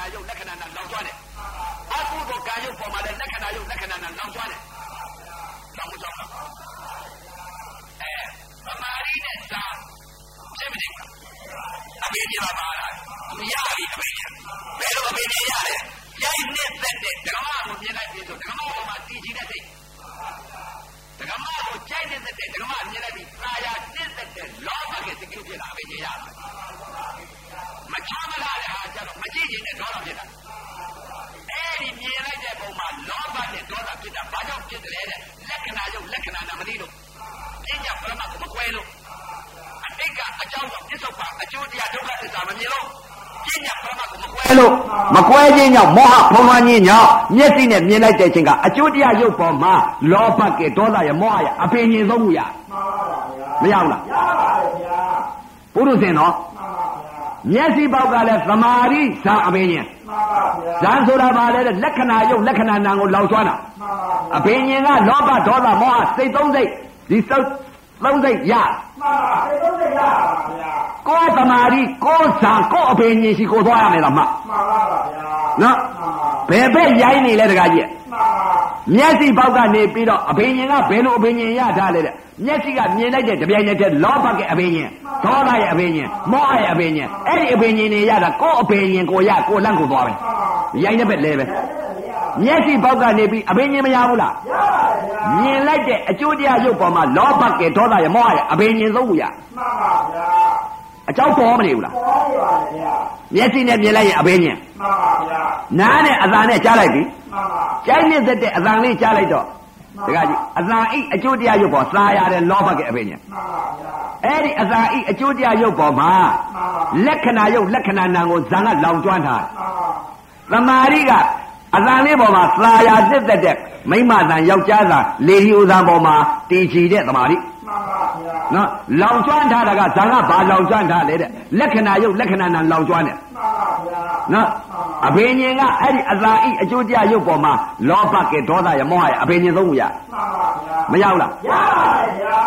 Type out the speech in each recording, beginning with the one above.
ဏာယုတ်လက္ခဏာနာလောင်ကျွမ်းတယ်အကုသိုလ်ကံယုတ်ပေါ်မှာလည်းလက္ခဏာယုတ်လက္ခဏာနာလောင်ကျွမ်းတယ်လောင်မကြောက်လားအဲသမာဓိနဲ့သာဖြစ်မနေဘူးအဘိဓိပါပါလားရပြီအဘိဓိဘယ်လိုအဘိဓိရလဲရိုက်နဲ့သက်တဲ့ဓမ္မကိုမြင်လိုက်ပြီဆိုဓမ္မပေါ်မှာတည်ကြည်တဲ့စိတ်ဓမ္မကိုကြိုက်တဲ့တဲ့ဓမ္မမြင်လိုက်ပြီသာယာတစ်သက်တဲ့လောဘကစိတ်ကလေးဖြစ်လာအဘိဓိရမ ချမ်းမလာတဲ့ဟာကြတော့မကြည့်ရင်လည်းဒေါသဖြစ်တာအဲ့ဒီမြင်လိုက်တဲ့ပုံမှာလောဘနဲ့ဒေါသဖြစ်တာဘာကြောင့်ဖြစ်တယ်လဲတဲ့လက္ခဏာယုတ်လက္ခဏာနာမသိလို့ပညာပရမတ်ကိုမကွဲလို့အတိတ်ကအကြောင်းကြောင့်ပြစ္ဆုတ်ပါအကျိုးတရားဒုက္ခသစ္စာမမြင်လို့ပညာပရမတ်ကိုမကွဲလို့မကွဲခြင်းကြောင့်မောဟဖုံးလွှမ်းခြင်းကြောင့်မျက်စိနဲ့မြင်လိုက်တဲ့အချိန်ကအကျိုးတရားရုပ်ပေါ်မှာလောဘကဒေါသရမောဟရအပင်ញင်ဆုံးမှုရမရဘူးလားရပါတယ်ဗျာပုရုဇဉ်တော့ မျက်စိပေါက်ကလည်းသမာဓိဇာအဘိညာဉ်ဇာဆိုတာပါလေလက္ခဏာယုတ်လက္ခဏာနာကိုလောက်သွားတာအဘိညာဉ်ကလောဘဒေါသမောဟစိတ်သုံးစိတ်ဒီစိတ်သုံးစိတ်ရမှန်ပါစိတ်သုံးစိတ်ရပါဗျာကိုယ်သမာဓိကိုယ်ဇာကိုယ်အဘိညာဉ်ရှိကိုယ်သွားရမယ်လားမှန်ပါပါဗျာနော် ဘယ်ဘက်ရိုင်းနေလဲတကားကြီးမှန်ပါမျက်စိပေါက်ကနေပြီးတော့အဘိညာဉ်ကဘယ်လိုအဘိညာဉ်ရထားလဲတဲ့မျက်စိကမြင်လိုက်တဲ့တပြိုင်နက်တည်းလောဘကအဘိညာဉ်ဒေါသရဲ့အဘိညာဉ်မောဟရဲ့အဘိညာဉ်အဲ့ဒီအဘိညာဉ်တွေရတာကိုယ်အဘိညာဉ်ကိုရကိုယ်လန့်ကိုသွားပဲရိုင်းတဲ့ဘက်လဲပဲမျက်စိပေါက်ကနေပြီးအဘိညာဉ်မရဘူးလားရပါတယ်ဗျာမြင်လိုက်တဲ့အကျိုးတရားရုပ်ပေါ်မှာလောဘကဒေါသရဲ့မောဟရဲ့အဘိညာဉ်သုံးခုရမှန်ပါဗျာ အကြောင်းပေါ်မနေဘူးလားပေါ်နေပါဗျာမျက်စိနဲ့မြင်လိုက်ရင်အဘိညာဉ်မှန်ပါဗျာနားနဲ့အသာနဲ့ကြားလိုက်ပြီမှန်ပါကြိုက်နေတဲ့တဲ့အသံလေးကြားလိုက်တော့တခါကြီးအသံအိအကျိုးတရားရုပ်ပေါ်သာရတဲ့လောဘကအဘိညာဉ်မှန်ပါဗျာအဲ့ဒီအသံအိအကျိုးတရားရုပ်ပေါ်မှာလက္ခဏာရုပ်လက္ခဏာနာကိုဇံကလောင်ကျွမ်းထားသမာဓိကအသံလေးပေါ်မှာသာယာတစ်သက်တဲ့မိမသံယောက်ျားသံလေဒီဥသံပေါ်မှာတည်ချီတဲ့သမာဓိမှန်ပါဗျာ နော်လောင်ကျွမ်းထားတာကဇံကဘာလောင်ကျွမ်းထားလဲတဲ့လက္ခဏာယုတ်လက္ခဏာနာလောင်ကျွမ်းတယ်မှန်ပါဗျာနော်အဘိညာဉ်ကအဲ့ဒီအသာဤအကျိုးတရားယုတ်ပေါ်မှာလောဘကဒေါသရမောဟရအဘိညာဉ်သုံးခုရမှန်ပါဗျာမရောက်လားရပါတယ်ဗျာ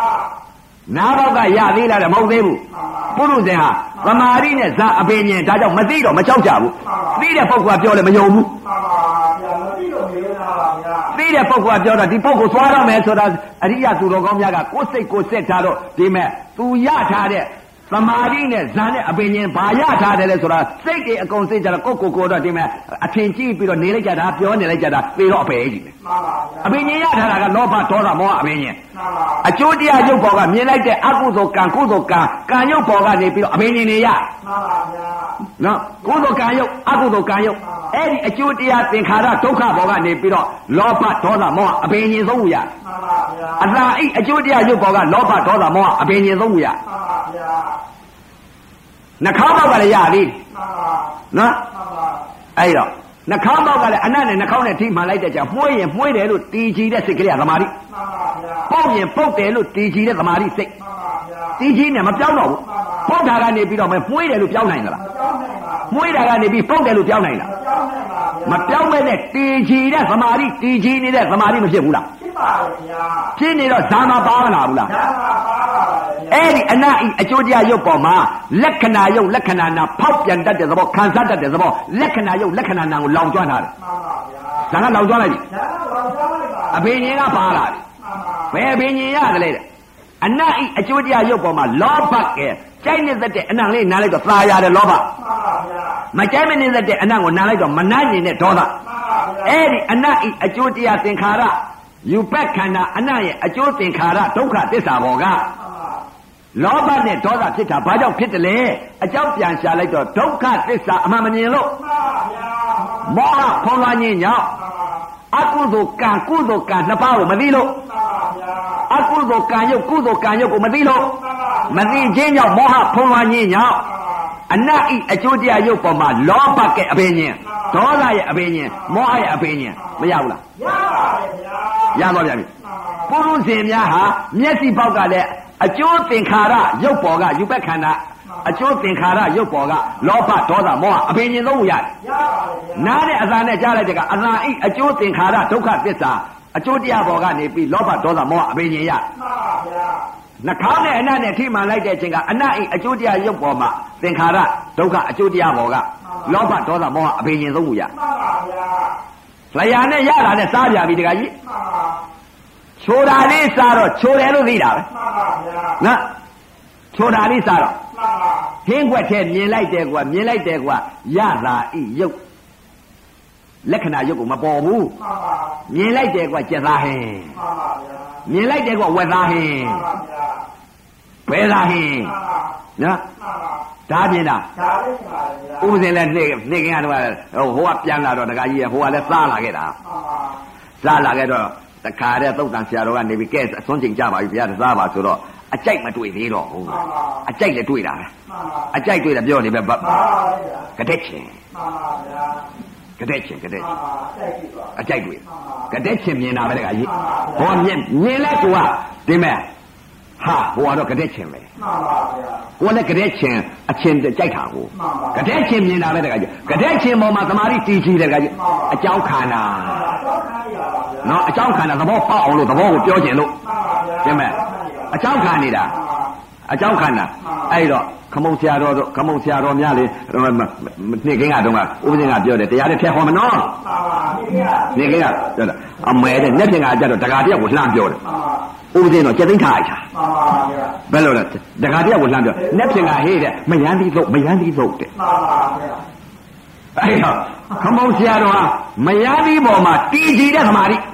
နားဘောက်ကရသေးလားတဲ့မဟုတ်သေးဘူးပုရုဇဉ်ဟာသမာဓိနဲ့ဇာအဘိညာဉ်ဒါကြောင့်မသိတော့မကြောက်ကြဘူးသိတဲ့ပုဂ္ဂိုလ်ကပြောလဲမယုံဘူးမှန်ပါဗျာမသိတော့မယုံတာပါဗျာ သိတဲ့ပုဂ္ဂိုလ်ကပြောတော့ဒီပုဂ္ဂိုလ်သွားတော့မယ်ဆိုတာအရိယသူတော်ကောင်းများကကိုယ်စိတ်ကိုယ်ဆက်ထားတော့ဒီမဲ့သူရထားတဲ့ သမာဓိနဲ့ဇာနဲ့အပင်ရှင်ဘာရထားတယ်လဲဆိုတာစိတ်တွေအကုန်စိတ်ကြတော့ကိုကိုကိုတော့ဒီမဲ့အထင်ကြီးပြီးတော့နေလိုက်ကြတာပြောနေလိုက်ကြတာပြီးတော့အပေကြီးပဲမှန်ပါဗျာအပင်ရှင်ရထားတာကလောဘဒေါသမောဟအပင်ရှင်မှန်ပါအကျိုးတရားရုပ်ပေါ်ကမြင်လိုက်တဲ့အကုသိုလ်ကံကုသိုလ်ကံကံရုပ်ပေါ်ကနေပြီးတော့အပင်ရှင်တွေရမှန်ပါဗျာနော်ကုသိုလ်ကံရုပ်အကုသိုလ်ကံရုပ်အဲ့ဒီအကျိုးတရားသင်္ခါရဒုက္ခဘောကနေပြီးတော့လောဘဒေါသမောဟအပင်ရှင်သုံးခုရမှန်ပါဗျာအတ္တအိအကျိုးတရားရုပ်ဘောကလောဘဒေါသမောဟအပင်ရှင်သုံးခုရမှန်ပါဗျာ နှာခေါင်းပေါက်ကလည်းရသေးနော်အဲ့တော့နှာခေါင်းပေါက်ကလည်းအနတ်နဲ့နှာခေါင်းနဲ့ထိမှန်လိုက်တဲ့ကြောင့်မှုေးရင်မှုေးတယ်လို့တီချီတဲ့စိတ်ကလေးကသမာဓိပုတ်ရင်ပုတ်တယ်လို့တီချီတဲ့သမာဓိစိတ်တီချီနဲ့မပြောင်းတော့ဘူးပုတ်တာကနေပြီးတော့မမှုေးတယ်လို့ပြောင်းနိုင်သလားမှုေး တာကနေပြီးပုတ်တယ်လို့ပြောင်းနိုင်လားမပြောင်းမဲ့နဲ့တီချီတဲ့သမာဓိတီချီနေတဲ့သမာဓိမဖြစ်ဘူးလားဖြစ်ပါရဲ့ဗျာဖြစ်နေတော့ဇာမပါမလားဘူးလားဇာမပါပါပါအဲ့ဒီအနတ်ဤအကျိုးတရားရုပ်ပေါ်မှာလက္ခဏာရုပ်လက္ခဏာနာဖောက်ပြန်တတ်တဲ့သဘောခံစားတတ်တဲ့သဘောလက္ခဏာရုပ်လက္ခဏာနာကိုလောင်ကျွမ်းထားတယ်မှန်ပါဗျာဇာကလောင်ကျွမ်းလိုက်ပြီဇာကလောင်ကျွမ်းလိုက်ပါအဘိညာဉ်ကပါလာပြီမှန်ပါဘယ်အဘိညာဉ်ရတယ်လဲတဲ့အနတ်ဤအကျိုးတရားရုပ်ပေါ်မှာလောဘကဲ ကြိုက်နေတဲ့အနံလေးနားလိုက်တော့သာရတယ်လောဘမှန်ပါဗျာမကြိုက်မနေတဲ့အနံကိုနားလိုက်တော့မနှံ့နေတဲ့ဒေါသမှန်ပါဗျာအဲ့ဒီအနတ်ဤအကျိုးတရားသင်္ခါရယူပက်ခန္ဓာအနတ်ရဲ့အကျိုးသင်္ခါရဒုက္ခသစ္စာဘောကလောဘနဲ့ဒေါသဖြစ်တာဘာကြောင့်ဖြစ်တယ်လဲအကြောင်းပြန်ရှာလိုက်တော့ဒုက္ခသစ္စာအမှန်မမြင်လို့မောဟဖုံးလွှမ်းခြင်းကြောင့် အကုသိုလ်ကံကုသိုလ်ကံနှစ်ပါးကိုမသိလို့အကုသိုလ်ကံရုပ်ကုသိုလ်ကံရုပ်ကိုမသိလို့မသိခြင်းကြောင့်မောဟဖုံးလွှမ်းခြင်းကြောင့်အနတ်ဤအကျိုးတရားရုပ်ပေါ်မှာလောဘကဲ့အဘိညာဉ်ဒေါသရဲ့အဘိညာဉ်မောဟရဲ့အဘိညာဉ်မရဘူးလားရပါတယ်ဗျာရသွားပြန်ပြီပုရုဇဉ်များဟာမျက်စိပေါက်ကလည်းအကျိုးသင်္ခါရရုပ်ပေါ်ကယူပက်ခန္ဓာ အကျိုးသင်္ခါရရုပ်ပေါ်ကလောဘဒေါသမောဟအဘိညာဉ်သုံးခုရတယ်ရပါတယ်နားနဲ့အသာနဲ့ကြားလိုက်တဲ့ကအသာအိအကျိုးသင်္ခါရဒုက္ခသစ္စာအကျိုးတရားပေါ်ကနေပြီးလောဘဒေါသမောဟအဘိညာဉ်ရမှန်ပါဗျာနှာခေါင်းနဲ့အနတ်နဲ့ထိမှန်လိုက်တဲ့အချိန်ကအနတ်အိအကျိုးတရားရုပ်ပေါ်မှာသင်္ခါရဒုက္ခအကျိုးတရားပေါ်ကလောဘဒေါသမောဟအဘိညာဉ်သုံးခုရမှန်ပါဗျာလျာနဲ့ရတာနဲ့စားပြပြီတခါကြီးမှန်ပါချိုတာလေးစားတော့ချိုတယ်လို့သိတာပဲမှန်ပါဗျာနော်ချိုတာလေးစားတော့မှန်ပါ ဟင်းခွက်ထဲမြင်လိုက်တယ်ကွာမြင်လိုက်တယ်ကွာရတာဤရုပ်လက္ခဏာရုပ်ကိုမပေါ်ဘူးမှန်ပါမြင်လိုက်တယ်ကွာကြက်သားဟင်းမှန်ပါဗျာမြင်လိုက်တယ်ကွာဝက်သားဟင်းမှန်ပါဗျာဘဲသားဟင်းမှန်ပါနော်မှန်ပါဒါမြင်တာဒါလေးပါဗျာဥပဇင်လည်းနေနေကင်းကတော့ဟိုဟိုကပြန်လာတော့တခါကြီးကဟိုကလည်းစားလာခဲ့တာမှန်ပါစားလာခဲ့တော့တခါတည်းသုတ်တန်ဆရာတော်ကနေပြီးကဲအစွန်းချိန်ကြပါပြီဘုရားတစားပါဆိုတော့ အကြိုက်မတွေ့သေးတော့ဘူးအကြိုက်လည်းတွေ့တာပဲမှန်ပါအကြိုက်တွေ့တယ်ပြောနေပဲဗမှန်ပါဗျာကတဲ့ချင်းမှန်ပါဗျာကတဲ့ချင်းကတဲ့မှချင်းန်ပါတိုက်ကြည့်ပါအကြိုက်တွေ့မှန်ပါကတဲ့ချင်းမြင်တာပဲတခါကြီးဟောမြင်မြင်လဲကိုကဒီမဲ့ဟာဟိုကတော့ကတဲ့ချင်းပဲမှန်ပါဗျာကိုလည်းကတဲ့ချင်းအချင်းကြိုက်တာကိုမှန်ပါကတဲ့ချင်းမြင်တာပဲတခါကြီးကတဲ့ချင်းပေါ်မှာသမာဓိတည်ကြည်တယ်တခါကြီးအကြောင်းခန္ဓာမှန်ပါတော့ခါရပါဗျာနော်အကြောင်းခန္ဓာသဘောပေါက်အောင်လို့သဘောကိုပြောကျင်လို့မှန်ပါဗျာကျင်မဲ့ အကြောင်းခံနေတာမှန်ပါအကြောင်းခန္ဓာအဲ့တော့ခမုံဆရာတော်တို့ခမုံဆရာတော်များလေနှစ်ကင်းကတော့ကဥပဒေကပြောတယ်တရားတွေဖျက်ဟောမနော်မှန်ပါဒီကနှစ်ကင်းကပြောတယ်အမဲတဲ့နှစ်ပြင်ကကြတော့တကာတယောက်ကိုလှမ်းပြောတယ်မှန်ပါဥပဒေတော့ကျက်သိမ်းထားလိုက်တာမှန်ပါဗျာဘယ်လိုလဲတကာတယောက်ကိုလှမ်းပြောနှစ်ပြင်ကဟေးတဲ့မယန်းသီးသုတ်မယန်းသီးသုတ်တဲ့မှန်ပါဗျာအဲ့တော့ခမုံဆရာတော်ဟာမယန်းသီးပေါ်မှာတည်ကြည်တဲ့သမာဓိမှန်ပါဗျာ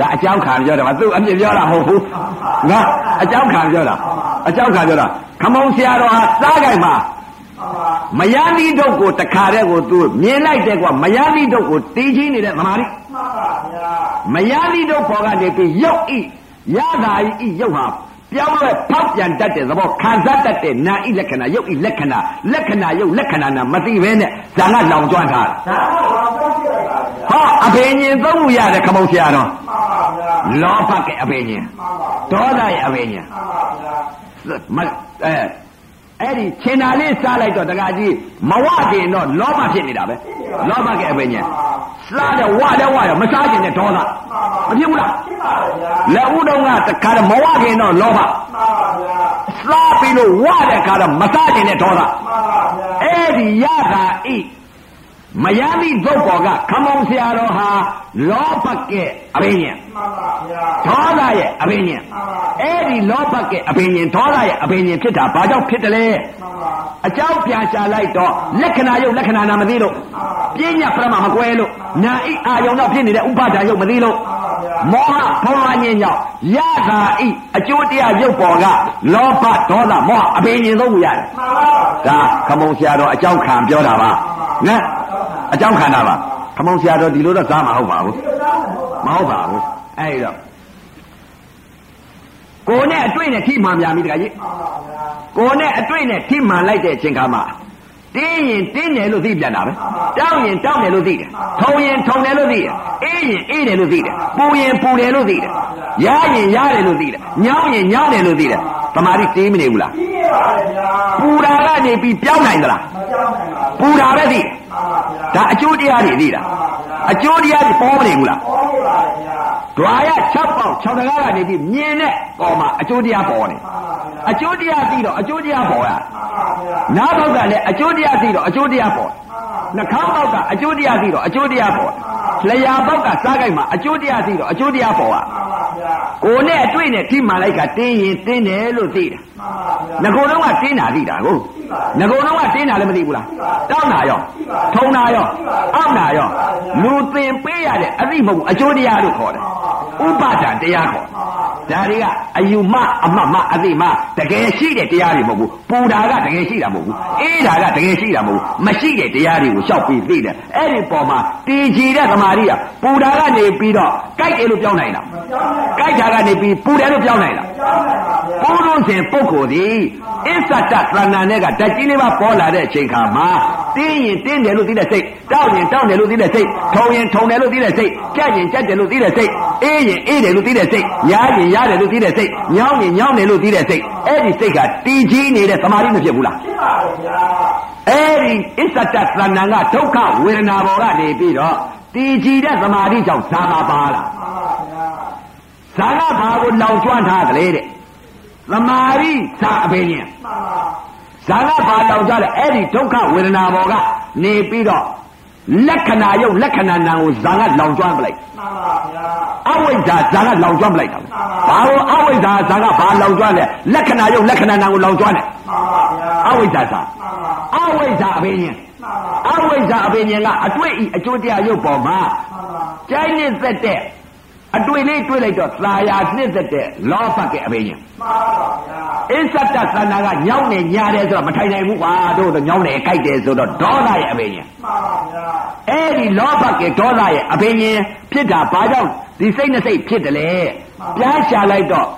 ဒါအကြောင်းခံပြောတယ်မသူအပြစ်ပြောတာမဟုတ်ဘူးငါအကြောင်းခံပြောတာအကြောင်းခံပြောတာခမုံဆရာတော်ဟာစားကြိုင်မှာမှန်ပါမယန်းသီးတုတ်ကိုတခါတည်းကိုသူမြင်လိုက်တဲ့ကွာမယန်းသီးတုတ်ကိုတီးချင်းနေတဲ့သမာဓိမှန်ပါဗျာမယန်းသီးတုတ်ပေါ်ကနေပြီးရုပ်ဤရတာဤရုပ်ဟာပြောင်းလဲဖောက်ပြန်တတ်တဲ့သဘောခံစားတတ်တဲ့နာဤလက္ခဏာရုပ်ဤလက္ခဏာလက္ခဏာရုပ်လက္ခဏာနာမသိဘဲနဲ့ဇာကလောင်ကျွမ်းထားတာဒါကတော့ပြောပြလိုက်ပါဗျာ ဟောအဘိညာဉ်သုံးခုရတယ်ခမုံဆရာတော်မှန်ပါဗျာလောဘကဲအဘိညာဉ်မှန်ပါဒေါသရဲ့အဘိညာဉ်မှန်ပါဗျာမအဲအဲ့ဒီခြင်နာလေးစားလိုက်တော့တကကြီးမဝတင်တော့လောဘဖြစ်နေတာပဲလောဘကဲအပင်ညာစားတယ်ဝတယ်ဝတယ်မစားခြင်းနဲ့ဒေါသမဖြစ်ဘူးလားဖြစ်ပါဗျာလက်ဦးတုံးကတခါတော့မဝခင်တော့လောဘမှန်ပါဗျာစားပြီးလို့ဝတဲ့ခါတော့မစားခြင်းနဲ့ဒေါသမှန်ပါဗျာအဲ့ဒီရတာဤ မယမ်းသည့်သုတ်ပေါ်ကခမောင်ဆရာတော်ဟာလောဘကဲအပင်ညာမှန်ပါဗျာဒေါသရဲ့အပင်ညာမှန်ပါအဲ့ဒီလောဘကဲအပင်ညာဒေါသရဲ့အပင်ညာဖြစ်တာဘာကြောင့်ဖြစ်တယ်လဲမှန်ပါအကြောင်းပြန်ရှာလိုက်တော့လက္ခဏာယုတ်လက္ခဏာနာမသိလို့ပြဉ္ညာပရမမကွဲလို့နာဣအာယုံတော့ဖြစ်နေတဲ့ဥပါဒာယုတ်မသိလို့မှန်ပါဗျာမောဟဘုံဝဉ္ဉ္ကြောင့်ရတာဣအကျိုးတရားယုတ်ပေါ်ကလောဘဒေါသမောဟအပင်ဉ္သုံးခုရတယ်မှန်ပါဗျာဒါခမုံဆရာတော်အကြောင်းခံပြောတာပါနော် အကြောင်းခံတာပါခမုံဆရာတော်ဒီလိုတော့သားမဟုတ်ပါဘူးဒီလိုသားမဟုတ်ပါမဟုတ်ပါဘူးအဲ့တော့ကိုယ်နဲ့အတွေ့နဲ့ထိမှန်ပြန်ပြီတခါကြီးမှန်ပါဗျာကိုယ်နဲ့အတွေ့နဲ့ထိမှန်လိုက်တဲ့အချိန်ခါမှာတင်းရင်တင်းတယ်လို့သိပြန်တာပဲတောင်းရင်တောင်းတယ်လို့သိတယ်ထုံရင်ထုံတယ်လို့သိတယ်အေးရင်အေးတယ်လို့သိတယ်ပူရင်ပူတယ်လို့သိတယ်ရရင်ရတယ်လို့သိတယ်ညောင်းရင်ညောင်းတယ်လို့သိတယ်တမာရီတေးမနေဘူးလားပြီးရပါလေဗျာပူတာကနေပြီးပြောင်းနိုင်သလားမကြောက်နိုင်ပါဘူးပူတာပဲသိတယ်မှန်ပါဗျာ ဒါအကျိုးတရားတွေသိတာအကျိုးတရားတွေပေါ်မနေဘူးလားဟောရပါလေဗျာဒွာရ6ပေါက်6တကားကနေပြီးမြင်တဲ့ပေါ်မှာအကျိုးတရားပေါ်နေမှန်ပါဗျာအကျိုးတရားသိတော့အကျိုးတရားပေါ်ရမှန်ပါဗျာနားပေါက်ကလည်းအကျိုးတရားသိတော့အကျိုးတရားပေါ်မှန်ပါနှာခေါင်းပေါက်ကအကျိုးတရားသိတော့အကျိုးတရားပေါ်လျှာပေါက်ကစားကိုက်မှာအကျိုးတရားသိတော့အကျိုးတရားပေါ်อ่ะမှန်ပါ ဗျာကိုနဲ့အတွေ့နဲ့ထိမှန်လိုက်ကတင်းရင်တင်းတယ်လို့သိတယ်မှန်ပါဗျာငကိုယ်တော့ကတင်းတာသိတာကိုငကိုယ်တော့ကတင်းတာလည်းမသိဘူးလားတောင်းတာရောထုံတာရောအောက်တာရောလူသင်ပေးရတဲ့အသိမဟုတ်ဘူးအကျိုးတရားလို့ခေါ်တယ်ဥပါဒံတရားခေါ် ဒါတွေကအယူမအမတ်မအသိမတကယ်ရှိတဲ့တရားတွေမဟုတ်ဘူးပူတာကတကယ်ရှိတာမဟုတ်ဘူးအေးတာကတကယ်ရှိတာမဟုတ်ဘူးမရှိတဲ့တရားတွေကိုရှောက်ပြီးသိတယ်အဲ့ဒီပေါ်မှာတည်ကြည်တဲ့သမာဓိကပူတာကနေပြီးတော့ကြိုက်တယ်လို့ပြောင်းနိုင်တာကြောက်နိုင်ပါကြိုက်တာကနေပြီးပူတယ်လို့ပြောင်းနိုင်တာကြောက်နိုင်ပါဗျာပုရုဇဉ်ပုဂ္ဂိုလ်သည်အစ္ဆတသဏ္ဍာန်နဲ့ကဓာတ်ကြီးလေးပါပေါ်လာတဲ့အချိန်ခါမှာတင်းရင်တင်းတယ်လို့သိတဲ့စိတ်တောက်ရင်တောက်တယ်လို့သိတဲ့စိတ်ထုံရင်ထုံတယ်လို့သိတဲ့စိတ်ကြက်ရင်ကြက်တယ်လို့သိတဲ့စိတ်အေးရင်အေးတယ်လို့သိတဲ့စိတ်ရားရင်ရားတယ်လို့သိတဲ့စိတ်ညောင်းရင်ညောင်းတယ်လို့သိတဲ့စိတ်အဲ့ဒီစိတ်ကတည်ကြီးနေတဲ့သမာဓိမဖြစ်ဘူးလားဖြစ်ပါလေဗျာအဲ့ဒီအစ္ဆတသဏ္ဍာန်ကဒုက္ခဝေဒနာပေါ်ကနေပြီးတော့တည်ကြည်တဲ့သမာဓိကြောင့်ဇာတာပါလာမှန်ပါဗျာဇာကဘာကိုလောင်ကျွမ်းထားတယ်လေတဲ့သမာဓိဇာအပင်ရင်မှန်ပါဇာကဘာလောင်ကြလဲအဲ့ဒီဒုက္ခဝေဒနာပေါ်ကနေပြီးတော့ လက္ခဏာယုတ်လက္ခဏာနာကိုဇာကလောင်ကျွမ်းပလိုက်မှန်ပါဗျာအဝိဇ္ဇာဇာကလောင်ကျွမ်းပလိုက်တာဘာလို့အဝိဇ္ဇာဇာကဘာလောင်ကျွမ်းလဲလက္ခဏာယုတ်လက္ခဏာနာကိုလောင်ကျွမ်းတယ်မှန်ပါဗျာအဝိဇ္ဇာဇာမှန်ပါအဝိဇ္ဇာအဘိညာဉ်မှန်ပါအဝိဇ္ဇာအဘိညာဉ်ကအတွေ့ဤအကျိုးတရားယုတ်ပေါ်မှာမှန်ပါကြိုင်းနှစ်သက်တဲ့အတွေ့လေးတွေ့လိုက်တော့သာယာနှစ်သက်တဲ့လောဘကအဘိညာဉ်မှန်ပါဗျာ အစ္ဆတသန္တာကညောင်းနေညာတယ်ဆိုတော့မထိုင်နိုင်ဘူးကွာတို့တော့ညောင်းနေကြိုက်တယ်ဆိုတော့ဒေါသရဲ့အဘိညာဉ်မှန်ပါဗျာအဲ့ဒီလောဘကဒေါသရဲ့အဘိညာဉ်ဖြစ်တာဘာကြောင့်ဒီစိတ်နဲ့စိတ်ဖြစ်တယ်လေပြားရှာလိုက်တော့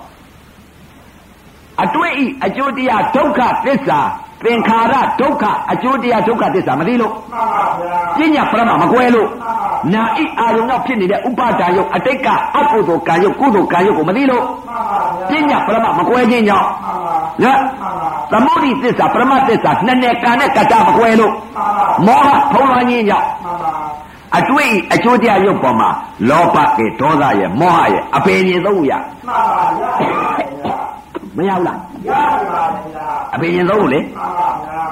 အတွေ့ဤအကျိုးတရားဒုက္ခသစ္စာ သင်္ခါရဒုက္ခအကျိုးတရားဒုက္ခသစ္စာမသိလို့မှန်ပါဗျာပညာပရမမကွဲလို့နာဣအာရုံတော့ဖြစ်နေတဲ့ဥပါဒာယုတ်အတိတ်ကအကုသိုလ်ကံယုတ်ကုသိုလ်ကံယုတ်ကိုမသိလို့မှန်ပါဗျာပညာပရမမကွဲခြင်းကြောင့်မှန်ပါနော်သမုဒိသစ္စာပရမသစ္စာနှစ်နဲ့ကံနဲ့ကတ္တမကွဲလို့မှန်ပါမောဟဖုံးလွှမ်းခြင်းကြောင့်မှန်ပါအတွေ့အကျိုးတရားရုပ်ပေါ်မှာလောဘကဒေါသရဲ့မောဟရဲ့အပင်ရင်သုံးရမှန်ပါဗျာ မရဘူးလားရပါဗျာအပင်ရင်သုံးကိုလေမှန်ပါဗျာ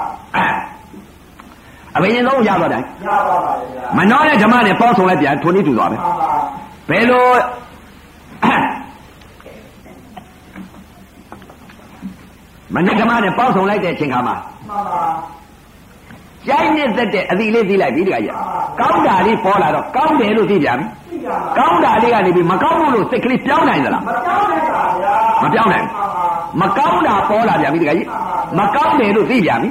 အပင်ရင်သုံးရတော့တယ်ရပါပါဗျာမနှောတဲ့ဓမ္မနဲ့ပေါင်းဆောင်လိုက်ပြန်ထုံနေတူသွားပဲမှန်ပါဘယ်လိုမနှေဓမ္မနဲ့ပေါင်းဆောင်လိုက်တဲ့အချိန်ခါမှာမှန်ပါ ကြိုင်းနေသက်တဲ့အသီလေးသိလိုက်ပြီတခါကြီးကောင်းတာလေးပေါ်လာတော့ကောင်းတယ်လို့သိပြန်ပြီသိကြပါကောင်းတာလေးကနေပြီးမကောင်းဘူးလို့စိတ်ကလေးပြောင်းနိုင်သလားမကြောက်နဲ့ပါဗျာမပြောင်းနိုင်ဘူးမကောင်းတာပေါ်လာပြန်ပြီတခါကြီးမကောင်းတယ်လို့သိပြန်ပြီ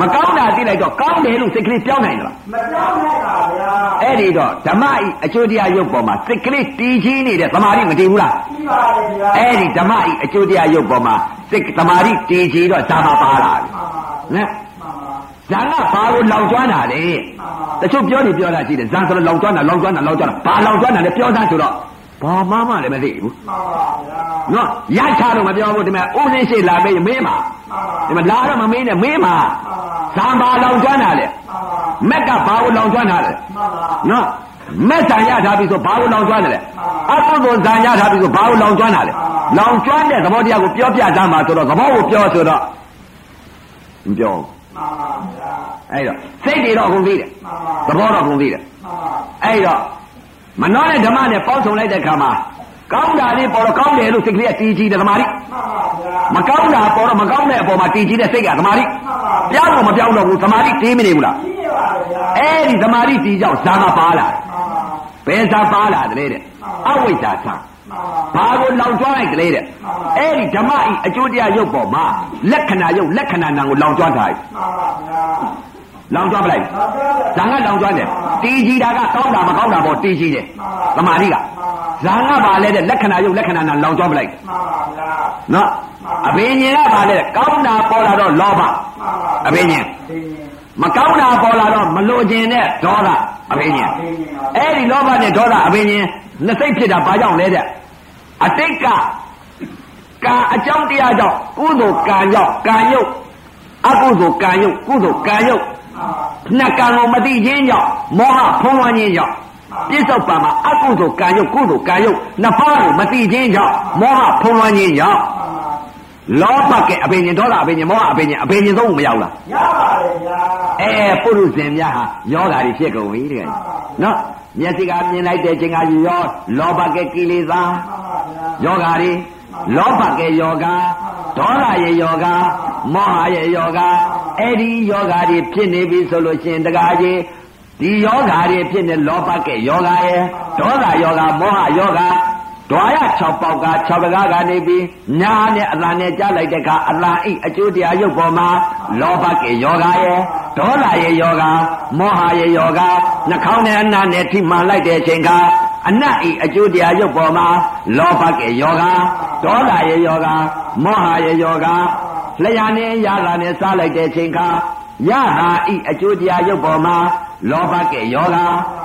မကောင်းတာသိလိုက်တော့ကောင်းတယ်လို့စိတ်ကလေးပြောင်းနိုင်သလားမကြောက်နဲ့ပါဗျာအဲ့ဒီတော့ဓမ္မဤအကျိုးတရားရုပ်ပေါ်မှာစိတ်ကလေးတည်ကြီးနေတဲ့သမာဓိမတည်ဘူးလားပြီးပါလေဗျာအဲ့ဒီဓမ္မဤအကျိုးတရားရုပ်ပေါ်မှာစိတ်သမာဓိတည်ကြီးတော့ဇာမပါလာပြီမှန်ပါနော်မှန်ပါ ဇာကဘာလို့လောင်ကျွမ်းတာလဲတချို့ပြောနေပြောတာရှိတယ်ဇာဆိုတော့လောင်ကျွမ်းတာလောင်ကျွမ်းတာလောင်ကျွမ်းတာဘာလောင်ကျွမ်းတာလဲပြောသားဆိုတော့ဘာမှမလည်းမသိဘူးမှန်ပါဗျာနော်ရချတော့မပြောဘူးဒီမဲ့ဥစဉ်ရှိလာမေးမင်းပါဒီမဲ့လာတော့မမင်းနဲ့မင်းပါဇာဘာလောင်ကျွမ်းတာလဲမက်ကဘာလို့လောင်ကျွမ်းတာလဲမှန်ပါနော်မက်ဆံရထားပြီဆိုဘာလို့လောင်ကျွမ်းတယ်လဲအကုသိုလ်ဇံရထားပြီဆိုဘာလို့လောင်ကျွမ်းတာလဲလောင်ကျွမ်းတဲ့သဘောတရားကိုပြောပြကြမှာဆိုတော့သဘောကိုပြောဆိုတော့မပြောမှန်ပါဗျာ အဲ့တော့စိတ်တွေတော့ကုန်သေးတယ်မှန်ပါသဘောတော့ကုန်သေးတယ်မှန်ပါအဲ့တော့မနှောတဲ့ဓမ္မနဲ့ပေါင်းစုံလိုက်တဲ့ခါမှာကောင်းတာလေးပေါ်တော့ကောင်းတယ်လို့စိတ်ကလေးကတည်ကြည်တယ်သမာဓိမှန်ပါဗျာမကောင်းတာပေါ်တော့မကောင်းတဲ့အပေါ်မှာတည်ကြည်တဲ့စိတ်ကသမာဓိပြောင်းတော့မပြောင်းတော့ဘူးသမာဓိတည်မနေဘူးလားပြီးပါလေဗျာအဲ့ဒီသမာဓိတည်ကြောင့်ဇာကပါလာတယ်မှန်ပါဘယ်ဇာပါလာတယ်တဲ့ အဝိဇ္ဇာဇာမှန်ပါ ဘာကိုလောင်ကျွမ်းလိုက်ကလေးတဲ့အဲ့ဒီဓမ္မဤအကျိုးတရားရုပ်ပေါ်မှာလက္ခဏာရုပ်လက္ခဏာနာကိုလောင်ကျွမ်းထားတယ်မှန်ပါဗျာလောင်ကျွမ်းပလိုက်မှန်ပါဗျာဇာကလောင်ကျွမ်းတယ်တည်ကြည်တာကကောင်းတာမကောင်းတာပေါ်တည်ကြည်တယ်သမာဓိကဇာကပါလဲတဲ့လက္ခဏာရုပ်လက္ခဏာနာလောင်ကျွမ်းပလိုက်မှန်ပါဗျာနော်အဘိညာဉ်ကပါလဲကောင်းတာပေါ်လာတော့လောဘမှန်ပါအဘိညာဉ်ဒီမကောင်းတာပေါ်လာတော့မလိုခြင်းတဲ့ဒေါသအဘိညာဉ်ဒီအဲ့ဒီလောဘနဲ့ဒေါသအဘိညာဉ်နှစ်စိတ်ဖြစ်တာဘာကြောင့်လဲတဲ့ အတိတ်ကကံအကြောင်းတရားကြောင့်ကုသိုလ်ကံကြောင့်ကံယုတ်အကုသိုလ်ကံယုတ်ကုသိုလ်ကံယုတ်မှန်ပါနှစ်ကံကိုမသိခြင်းကြောင့်မောဟဖုံးလွှမ်းခြင်းကြောင့်ပြစ္ဆုတ်ပံမှာအကုသိုလ်ကံယုတ်ကုသိုလ်ကံယုတ်နှစ်ပါးကိုမသိခြင်းကြောင့်မောဟဖုံးလွှမ်းခြင်းကြောင့်မှန်ပါ လောဘကအဘိညာဉ်ဒေါသအဘိညာဉ်မောဟအဘိညာဉ်အဘိညာဉ်သုံးခုမရောက်လားရပါလေဗျာအဲပုရုဇဉ်များဟာယောဂါတွေဖြစ်ကုန်ပြီတဲ့နော်မျက်စိကမြင်လိုက်တဲ့ချိန်ကယောလောဘကကိလေသာမှန်ပါဗျာယောဂါတွေလောဘကယောဂါဒေါသရဲ့ယောဂါမောဟရဲ့ယောဂါအဲ့ဒီယောဂါတွေဖြစ်နေပြီဆိုလို့ရှိရင်တကားကြီးဒီယောဂါတွေဖြစ်နေလောဘကယောဂါရဲ့ဒေါသယောဂါမောဟယောဂါ ဒွါရ6ပေါက်က6တကားကနေပြီးညာနဲ့အလံနဲ့ကြားလိုက်တဲ့အခါအလံအိအကျိုးတရားရုပ်ပေါ်မှာလောဘကေယောဂရဲ့ဒေါသရဲ့ယောဂမောဟရဲ့ယောဂနှာခေါင်းနဲ့အနားနဲ့ထိမှန်လိုက်တဲ့အချိန်ကအနတ်ဤအကျိုးတရားရုပ်ပေါ်မှာလောဘကေယောဂဒေါသရဲ့ယောဂမောဟရဲ့ယောဂလျှာနဲ့ရလာနဲ့စားလိုက်တဲ့အချိန်ကယဟာဤအကျိုးတရားရုပ်ပေါ်မှာလောဘကေယောဂ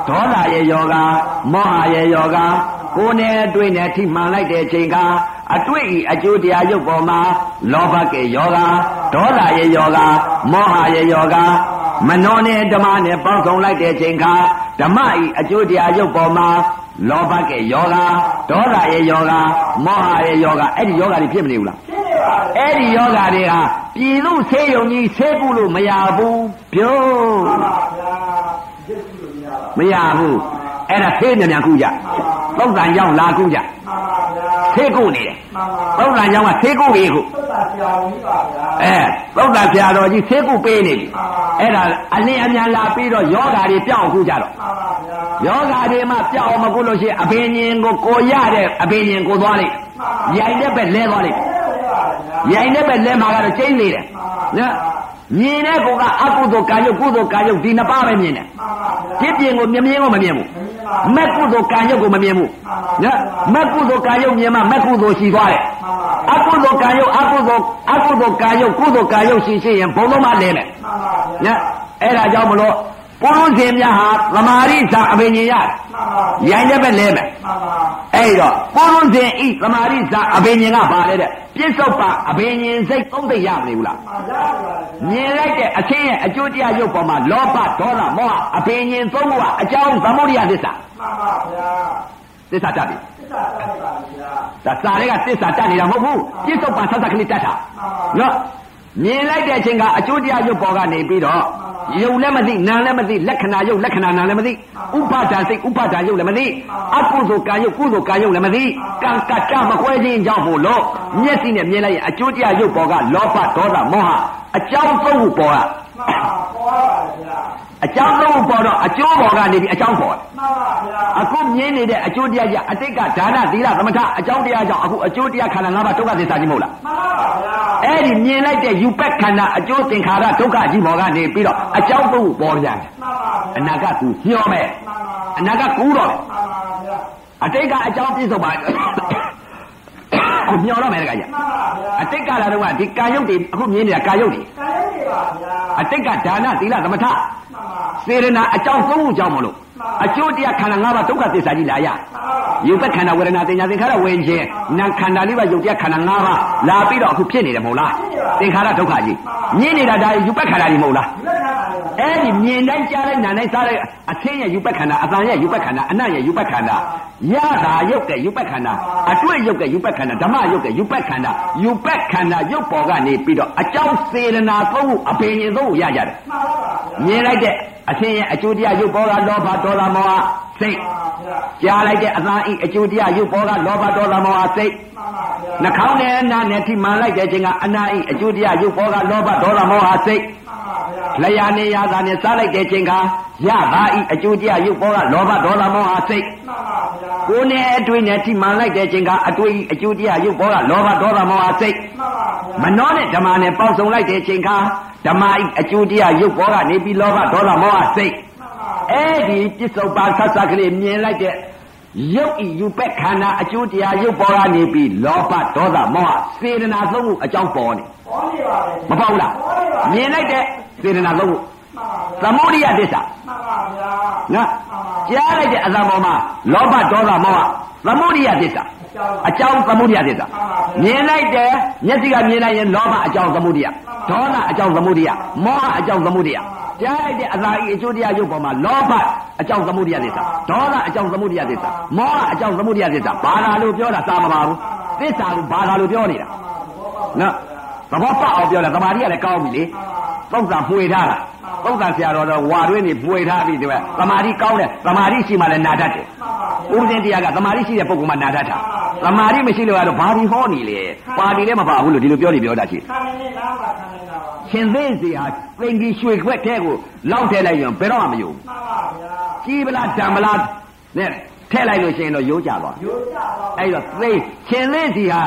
ဒေါသရဲ့ယောဂမောဟရဲ့ယောဂ ကိုယ်နဲ့အတွေ့နဲ့ထိမှန်လိုက်တဲ့အချိန်ကအတွေ့ဤအကျိုးတရားရုပ်ပေါ်မှာလောဘကေယောဂဒေါသရဲ့ယောဂမောဟရဲ့ယောဂမနောနဲ့ဓမ္မနဲ့ပေါင်းစုံလိုက်တဲ့အချိန်ကဓမ္မဤအကျိုးတရားရုပ်ပေါ်မှာလောဘကေယောဂဒေါသရဲ့ယောဂမောဟရဲ့ယောဂအဲ့ဒီယောဂတွေဖြစ်မနေဘူးလားဖြစ်နေပါလေအဲ့ဒီယောဂတွေဟာပြည်သူဆေးရုံကြီးဆေးကုလို့မရဘူးပြောမှန်ပါဗျာမရဘူးအဲ့ဒါဖေးမြန်မြန်ကူကြ သုတ်တန်ကြောင့်လာကူကြမှန်ပါဗျာဖေးကူနေတယ်မှန်ပါသုတ်တန်ကြောင့်ကဖေးကူကြီးခုသုတ်တာကြောင်ကြီးပါဗျာအဲသုတ်တန်ဆရာတော်ကြီးဖေးကူပေးနေပြီအဲ့ဒါအလင်းအမြန်လာပြီးတော့ယောဂါတွေပြောင်းကူကြတော့မှန်ပါဗျာယောဂါတွေမှပြောင်းမကူလို့ရှိရင်အဘိညာဉ်ကိုကိုရတဲ့အဘိညာဉ်ကိုသွားလိုက်ရိုင်တဲ့ဘက်လဲသွားလိုက်အဲ့ဒါလေးပါဗျာ ရိုင်တဲ့ဘက်လဲမှာကတော့ကျိန်းနေတယ်နော်မြင်တဲ့ကောကအကုသိုလ်ကံရုပ်ကုသိုလ်ကံရုပ်ဒီနှစ်ပါးပဲမြင်တယ်မှန်ပါဗျာဖြစ်ပြင်ကိုမြင်မြင်ကိုမမြင်ဘူးမက်ကုသိုလ်ကံရုပ်ကိုမမြင်ဘူးနော်မက်ကုသိုလ်ကံရုပ်မြင်မှမက်ကုသိုလ်ရှိသွားတယ်မှန်ပါအကုသိုလ်ကံရုပ်အကုသိုလ်အကုသိုလ်ကံရုပ်ကုသိုလ်ကံရုပ်ရှိရှိရင်ဘုံလုံးမလဲမယ်မှန်ပါဗျာနော်အဲ့ဒါကြောင့်မလို့ ပုရုဇဉ်များဟာသမာဓိသာအဘိညာဉ်ရမှန်ပါရိုင်တဲ့ဘက်လဲမယ်မှန်ပါအဲ့တော့ပုရုဇဉ်ဤသမာဓိသာအဘိညာဉ်ကပါလေတဲ့ပြစ္ဆုတ်ပါအဘိညာဉ်စိတ်သုံးသိပ်ရမနေဘူးလားမှန်ပါဗျာမြင်လိုက်တဲ့အချင်းရဲ့အကျိုးတရားရုပ်ပေါ်မှာလောဘဒေါသမောဟအဘိညာဉ်သုံးခုကအကြောင်းသမုဒိယသစ္စာမှန်ပါဗျာသစ္စာတတ်ပြီသစ္စာတိုက်ပါဗျာဒါစာတွေကသစ္စာတတ်နေတာမဟုတ်ဘူးပြစ္ဆုတ်ပါဆက်ဆက်ကလေးတတ်တာနော်မြင်လိုက်တဲ့အချင်းကအကျိုးတရားရုပ်ပေါ်ကနေပြီးတော့ ယုံလည်းမသိနာလည်းမသိလက္ခဏာရုပ်လက္ခဏာနာလည်းမသိဥပါဒာစိတ်ဥပါဒာရုပ်လည်းမသိအကုသိုလ်ကံရုပ်ကုသိုလ်ကံရုပ်လည်းမသိကံကတ္တမခွဲခြင်းကြောင့်မို့လို့မျက်စိနဲ့မြင်လိုက်ရင်အကျိုးတရားရုပ်ပေါ်ကလောဘဒေါသမောဟအကြောင်းသုံးခုပေါ်ကမှန်ပါပေါ်ပါဗျာ အကြောင်းသုံးခုပေါ်တော့အကျိုးပေါ်ကနေပြီးအကြောင်းပေါ်တယ်မှန်ပါဗျာအခုမြင်နေတဲ့အကျိုးတရားကြီးအတိတ်ကဒါနသီလသမထအကြောင်းတရားကြောင့်အခုအကျိုးတရားခန္ဓာ၅ပါးဒုက္ခသစ္စာကြီးမဟုတ်လားမှန်ပါဗျာအဲ့ဒီမြင်လိုက်တဲ့ယူပက်ခန္ဓာအကျိုးသင်္ခါရဒုက္ခကြီးပေါ်ကနေပြီးတော့အကြောင်းသုံးခုပေါ်ပြန်တယ်မှန်ပါဗျာအနာကကူညှောမယ်မှန်ပါအနာကကူတော့မယ်မှန်ပါဗျာအတိတ်ကအကြောင်းပြည့်စုံပါကိုညှောတော့မယ်တခါကြီးမှန်ပါဗျာအတိတ်ကလာတော့ကဒီကာယုတ်တွေအခုမြင်နေတာကာယုတ်တွေကာယနေ ပါဗျာအတိတ်ကဒါနသီလသမထမှန်ပါစေရနာအကြောင်းသုံးခုကြောင့်မလို့အကျိုးတရားခန္ဓာ၅ပါးဒုက္ခသစ္စာကြီးလာရမှန်ပါယုတ်ခန္ဓာဝေဒနာတင်ညာသင်္ခါရဝေခြင်းနာခန္ဓာလေးပါယုတ်တရားခန္ဓာ၅ပါးလာပြီးတော့အခုဖြစ်နေတယ်မဟုတ်လားသင်္ခါရဒုက္ခကြီးမြင်နေတာဒါယုတ်ခန္ဓာကြီးမဟုတ်လားဒီလက်ခံပါလေအဲ့ဒီမြင်တိုင်းကြားတိုင်းနားတိုင်းစားတိုင်းအသင်းရဲ့ယုတ်ခန္ဓာအတန်ရဲ့ယုတ်ခန္ဓာအနတ်ရဲ့ယုတ်ခန္ဓာရတာယုတ်ကယုတ်ခန္ဓာအတွေ့ယုတ်ကယုတ်ခန္ဓာဓမ္မယုတ်ကယုတ်ခန္ဓာယုတ်ခန္ဓာယုတ်ပေါ်ကနေပြီးတော့အကြောင်းစေရနာသုံးခုအပင်ရင်သုံးခုရကြတယ်မှန်ပါဗျာမြင်လိုက်တဲ့အသင်းရဲ့အကျိုးတရားယုတ်ပေါ်ကလောဘဒေါသမောဟစိတ်ဗျာကြားလိုက်တဲ့အသားဤအကျိုးတရားရုပ်ပေါ်ကလောဘဒေါသမောဟစိတ်မှန်ပါဗျာနှာခေါင်းနဲ့နားနဲ့ထိမှန်လိုက်တဲ့အချိန်ကအနာဤအကျိုးတရားရုပ်ပေါ်ကလောဘဒေါသမောဟစိတ်မှန်ပါဗျာ လျာနေရသာနဲ့စားလိုက်တဲ့အချိန်ကရပါဤအကျိုးတရားရုပ်ပေါ်ကလောဘဒေါသမောဟစိတ်မှန်ပါဗျာကိုယ်နဲ့အတွေ့နဲ့ထိမှန်လိုက်တဲ့အချိန်ကအတွေ့ဤအကျိုးတရားရုပ်ပေါ်ကလောဘဒေါသမောဟစိတ်မှန်ပါဗျာမနှောနဲ့ဓမ္မနဲ့ပေါင်းစုံလိုက်တဲ့အချိန်ကဓမ္မဤအကျိုးတရားရုပ်ပေါ်ကနေပြီးလောဘဒေါသမောဟစိတ်မှန်ပါအဲ့ဒီပစ္စုပန်ဆက်ဆက်ကလေးမြင်လိုက်တဲ့ ရုပ်ဤယူပက်ခန္ဓာအကျိုးတရားရုပ်ပေါ်ကနေပြီးလောဘဒေါသမောဟစေတနာသုံးခုအကြောင်းပေါ်နေပေါ်နေပါလေမပေါ့ဘူးလားမြင်လိုက်တဲ့စေတနာသုံးခုမှန်ပါဗျာသမုဒိယသစ္စာမှန်ပါဗျာနော်ကြားလိုက်တဲ့အသံပေါ်မှာလောဘဒေါသမောဟသမုဒိယသစ္စာအကြောင်း အကြောင်းသမုဒိယသစ္စာမြင်လိုက်တဲ့မျက်စိကမြင်လိုက်ရင်လောဘအကြောင်းသမုဒိယဒေါသအကြောင်းသမုဒိယမောဟအကြောင်းသမုဒိယကြားလိုက်တဲ့အသာဤအကျိုးတရားရုပ်ပေါ်မှာလောဘအကြောင်းသမုဒိယသစ္စာဒေါသအကြောင်းသမုဒိယသစ္စာမောဟအကြောင်းသမုဒိယသစ္စာဘာသာလို့ပြောတာသာမပါဘူးသစ္စာကိုဘာသာလို့ပြောနေတာနော်သဘောပေါက်အောင်ပြောတယ်သမာဓိကလည်းကောင်းပြီလေသုံးစာမှွေထားတာ သုံးစာဆရာတော်တော့ဝါတွင်းနေမှွေထားပြီဒီကသမာဓိကောင်းတယ်သမာဓိရှိမှလည်းနာတတ်တယ်မှန်ပါဗျာဥပဒေတရားကသမာဓိရှိတဲ့ပုဂ္ဂိုလ်မှနာတတ်တာသမာဓိမရှိလို့ကတော့ဘာဒီဟောနေလေပါတီလည်းမပါဘူးလို့ဒီလိုပြောနေပြောတာရှိခံနေနားပါခံနေတာပါရှင်သိစီဟာသင်္ကြီးရွှေခွက်ထဲကိုလောက်ထည့်လိုက်ရင်ဘယ်တော့မှမယုံမှန်ပါဗျာကြီးပလားဓမ္မလားနဲ့ထည့်လိုက်လို့ရှိရင်တော့ယိုးကြသွားရိုးကြတော့အဲ့တော့သိရှင်သိစီဟာ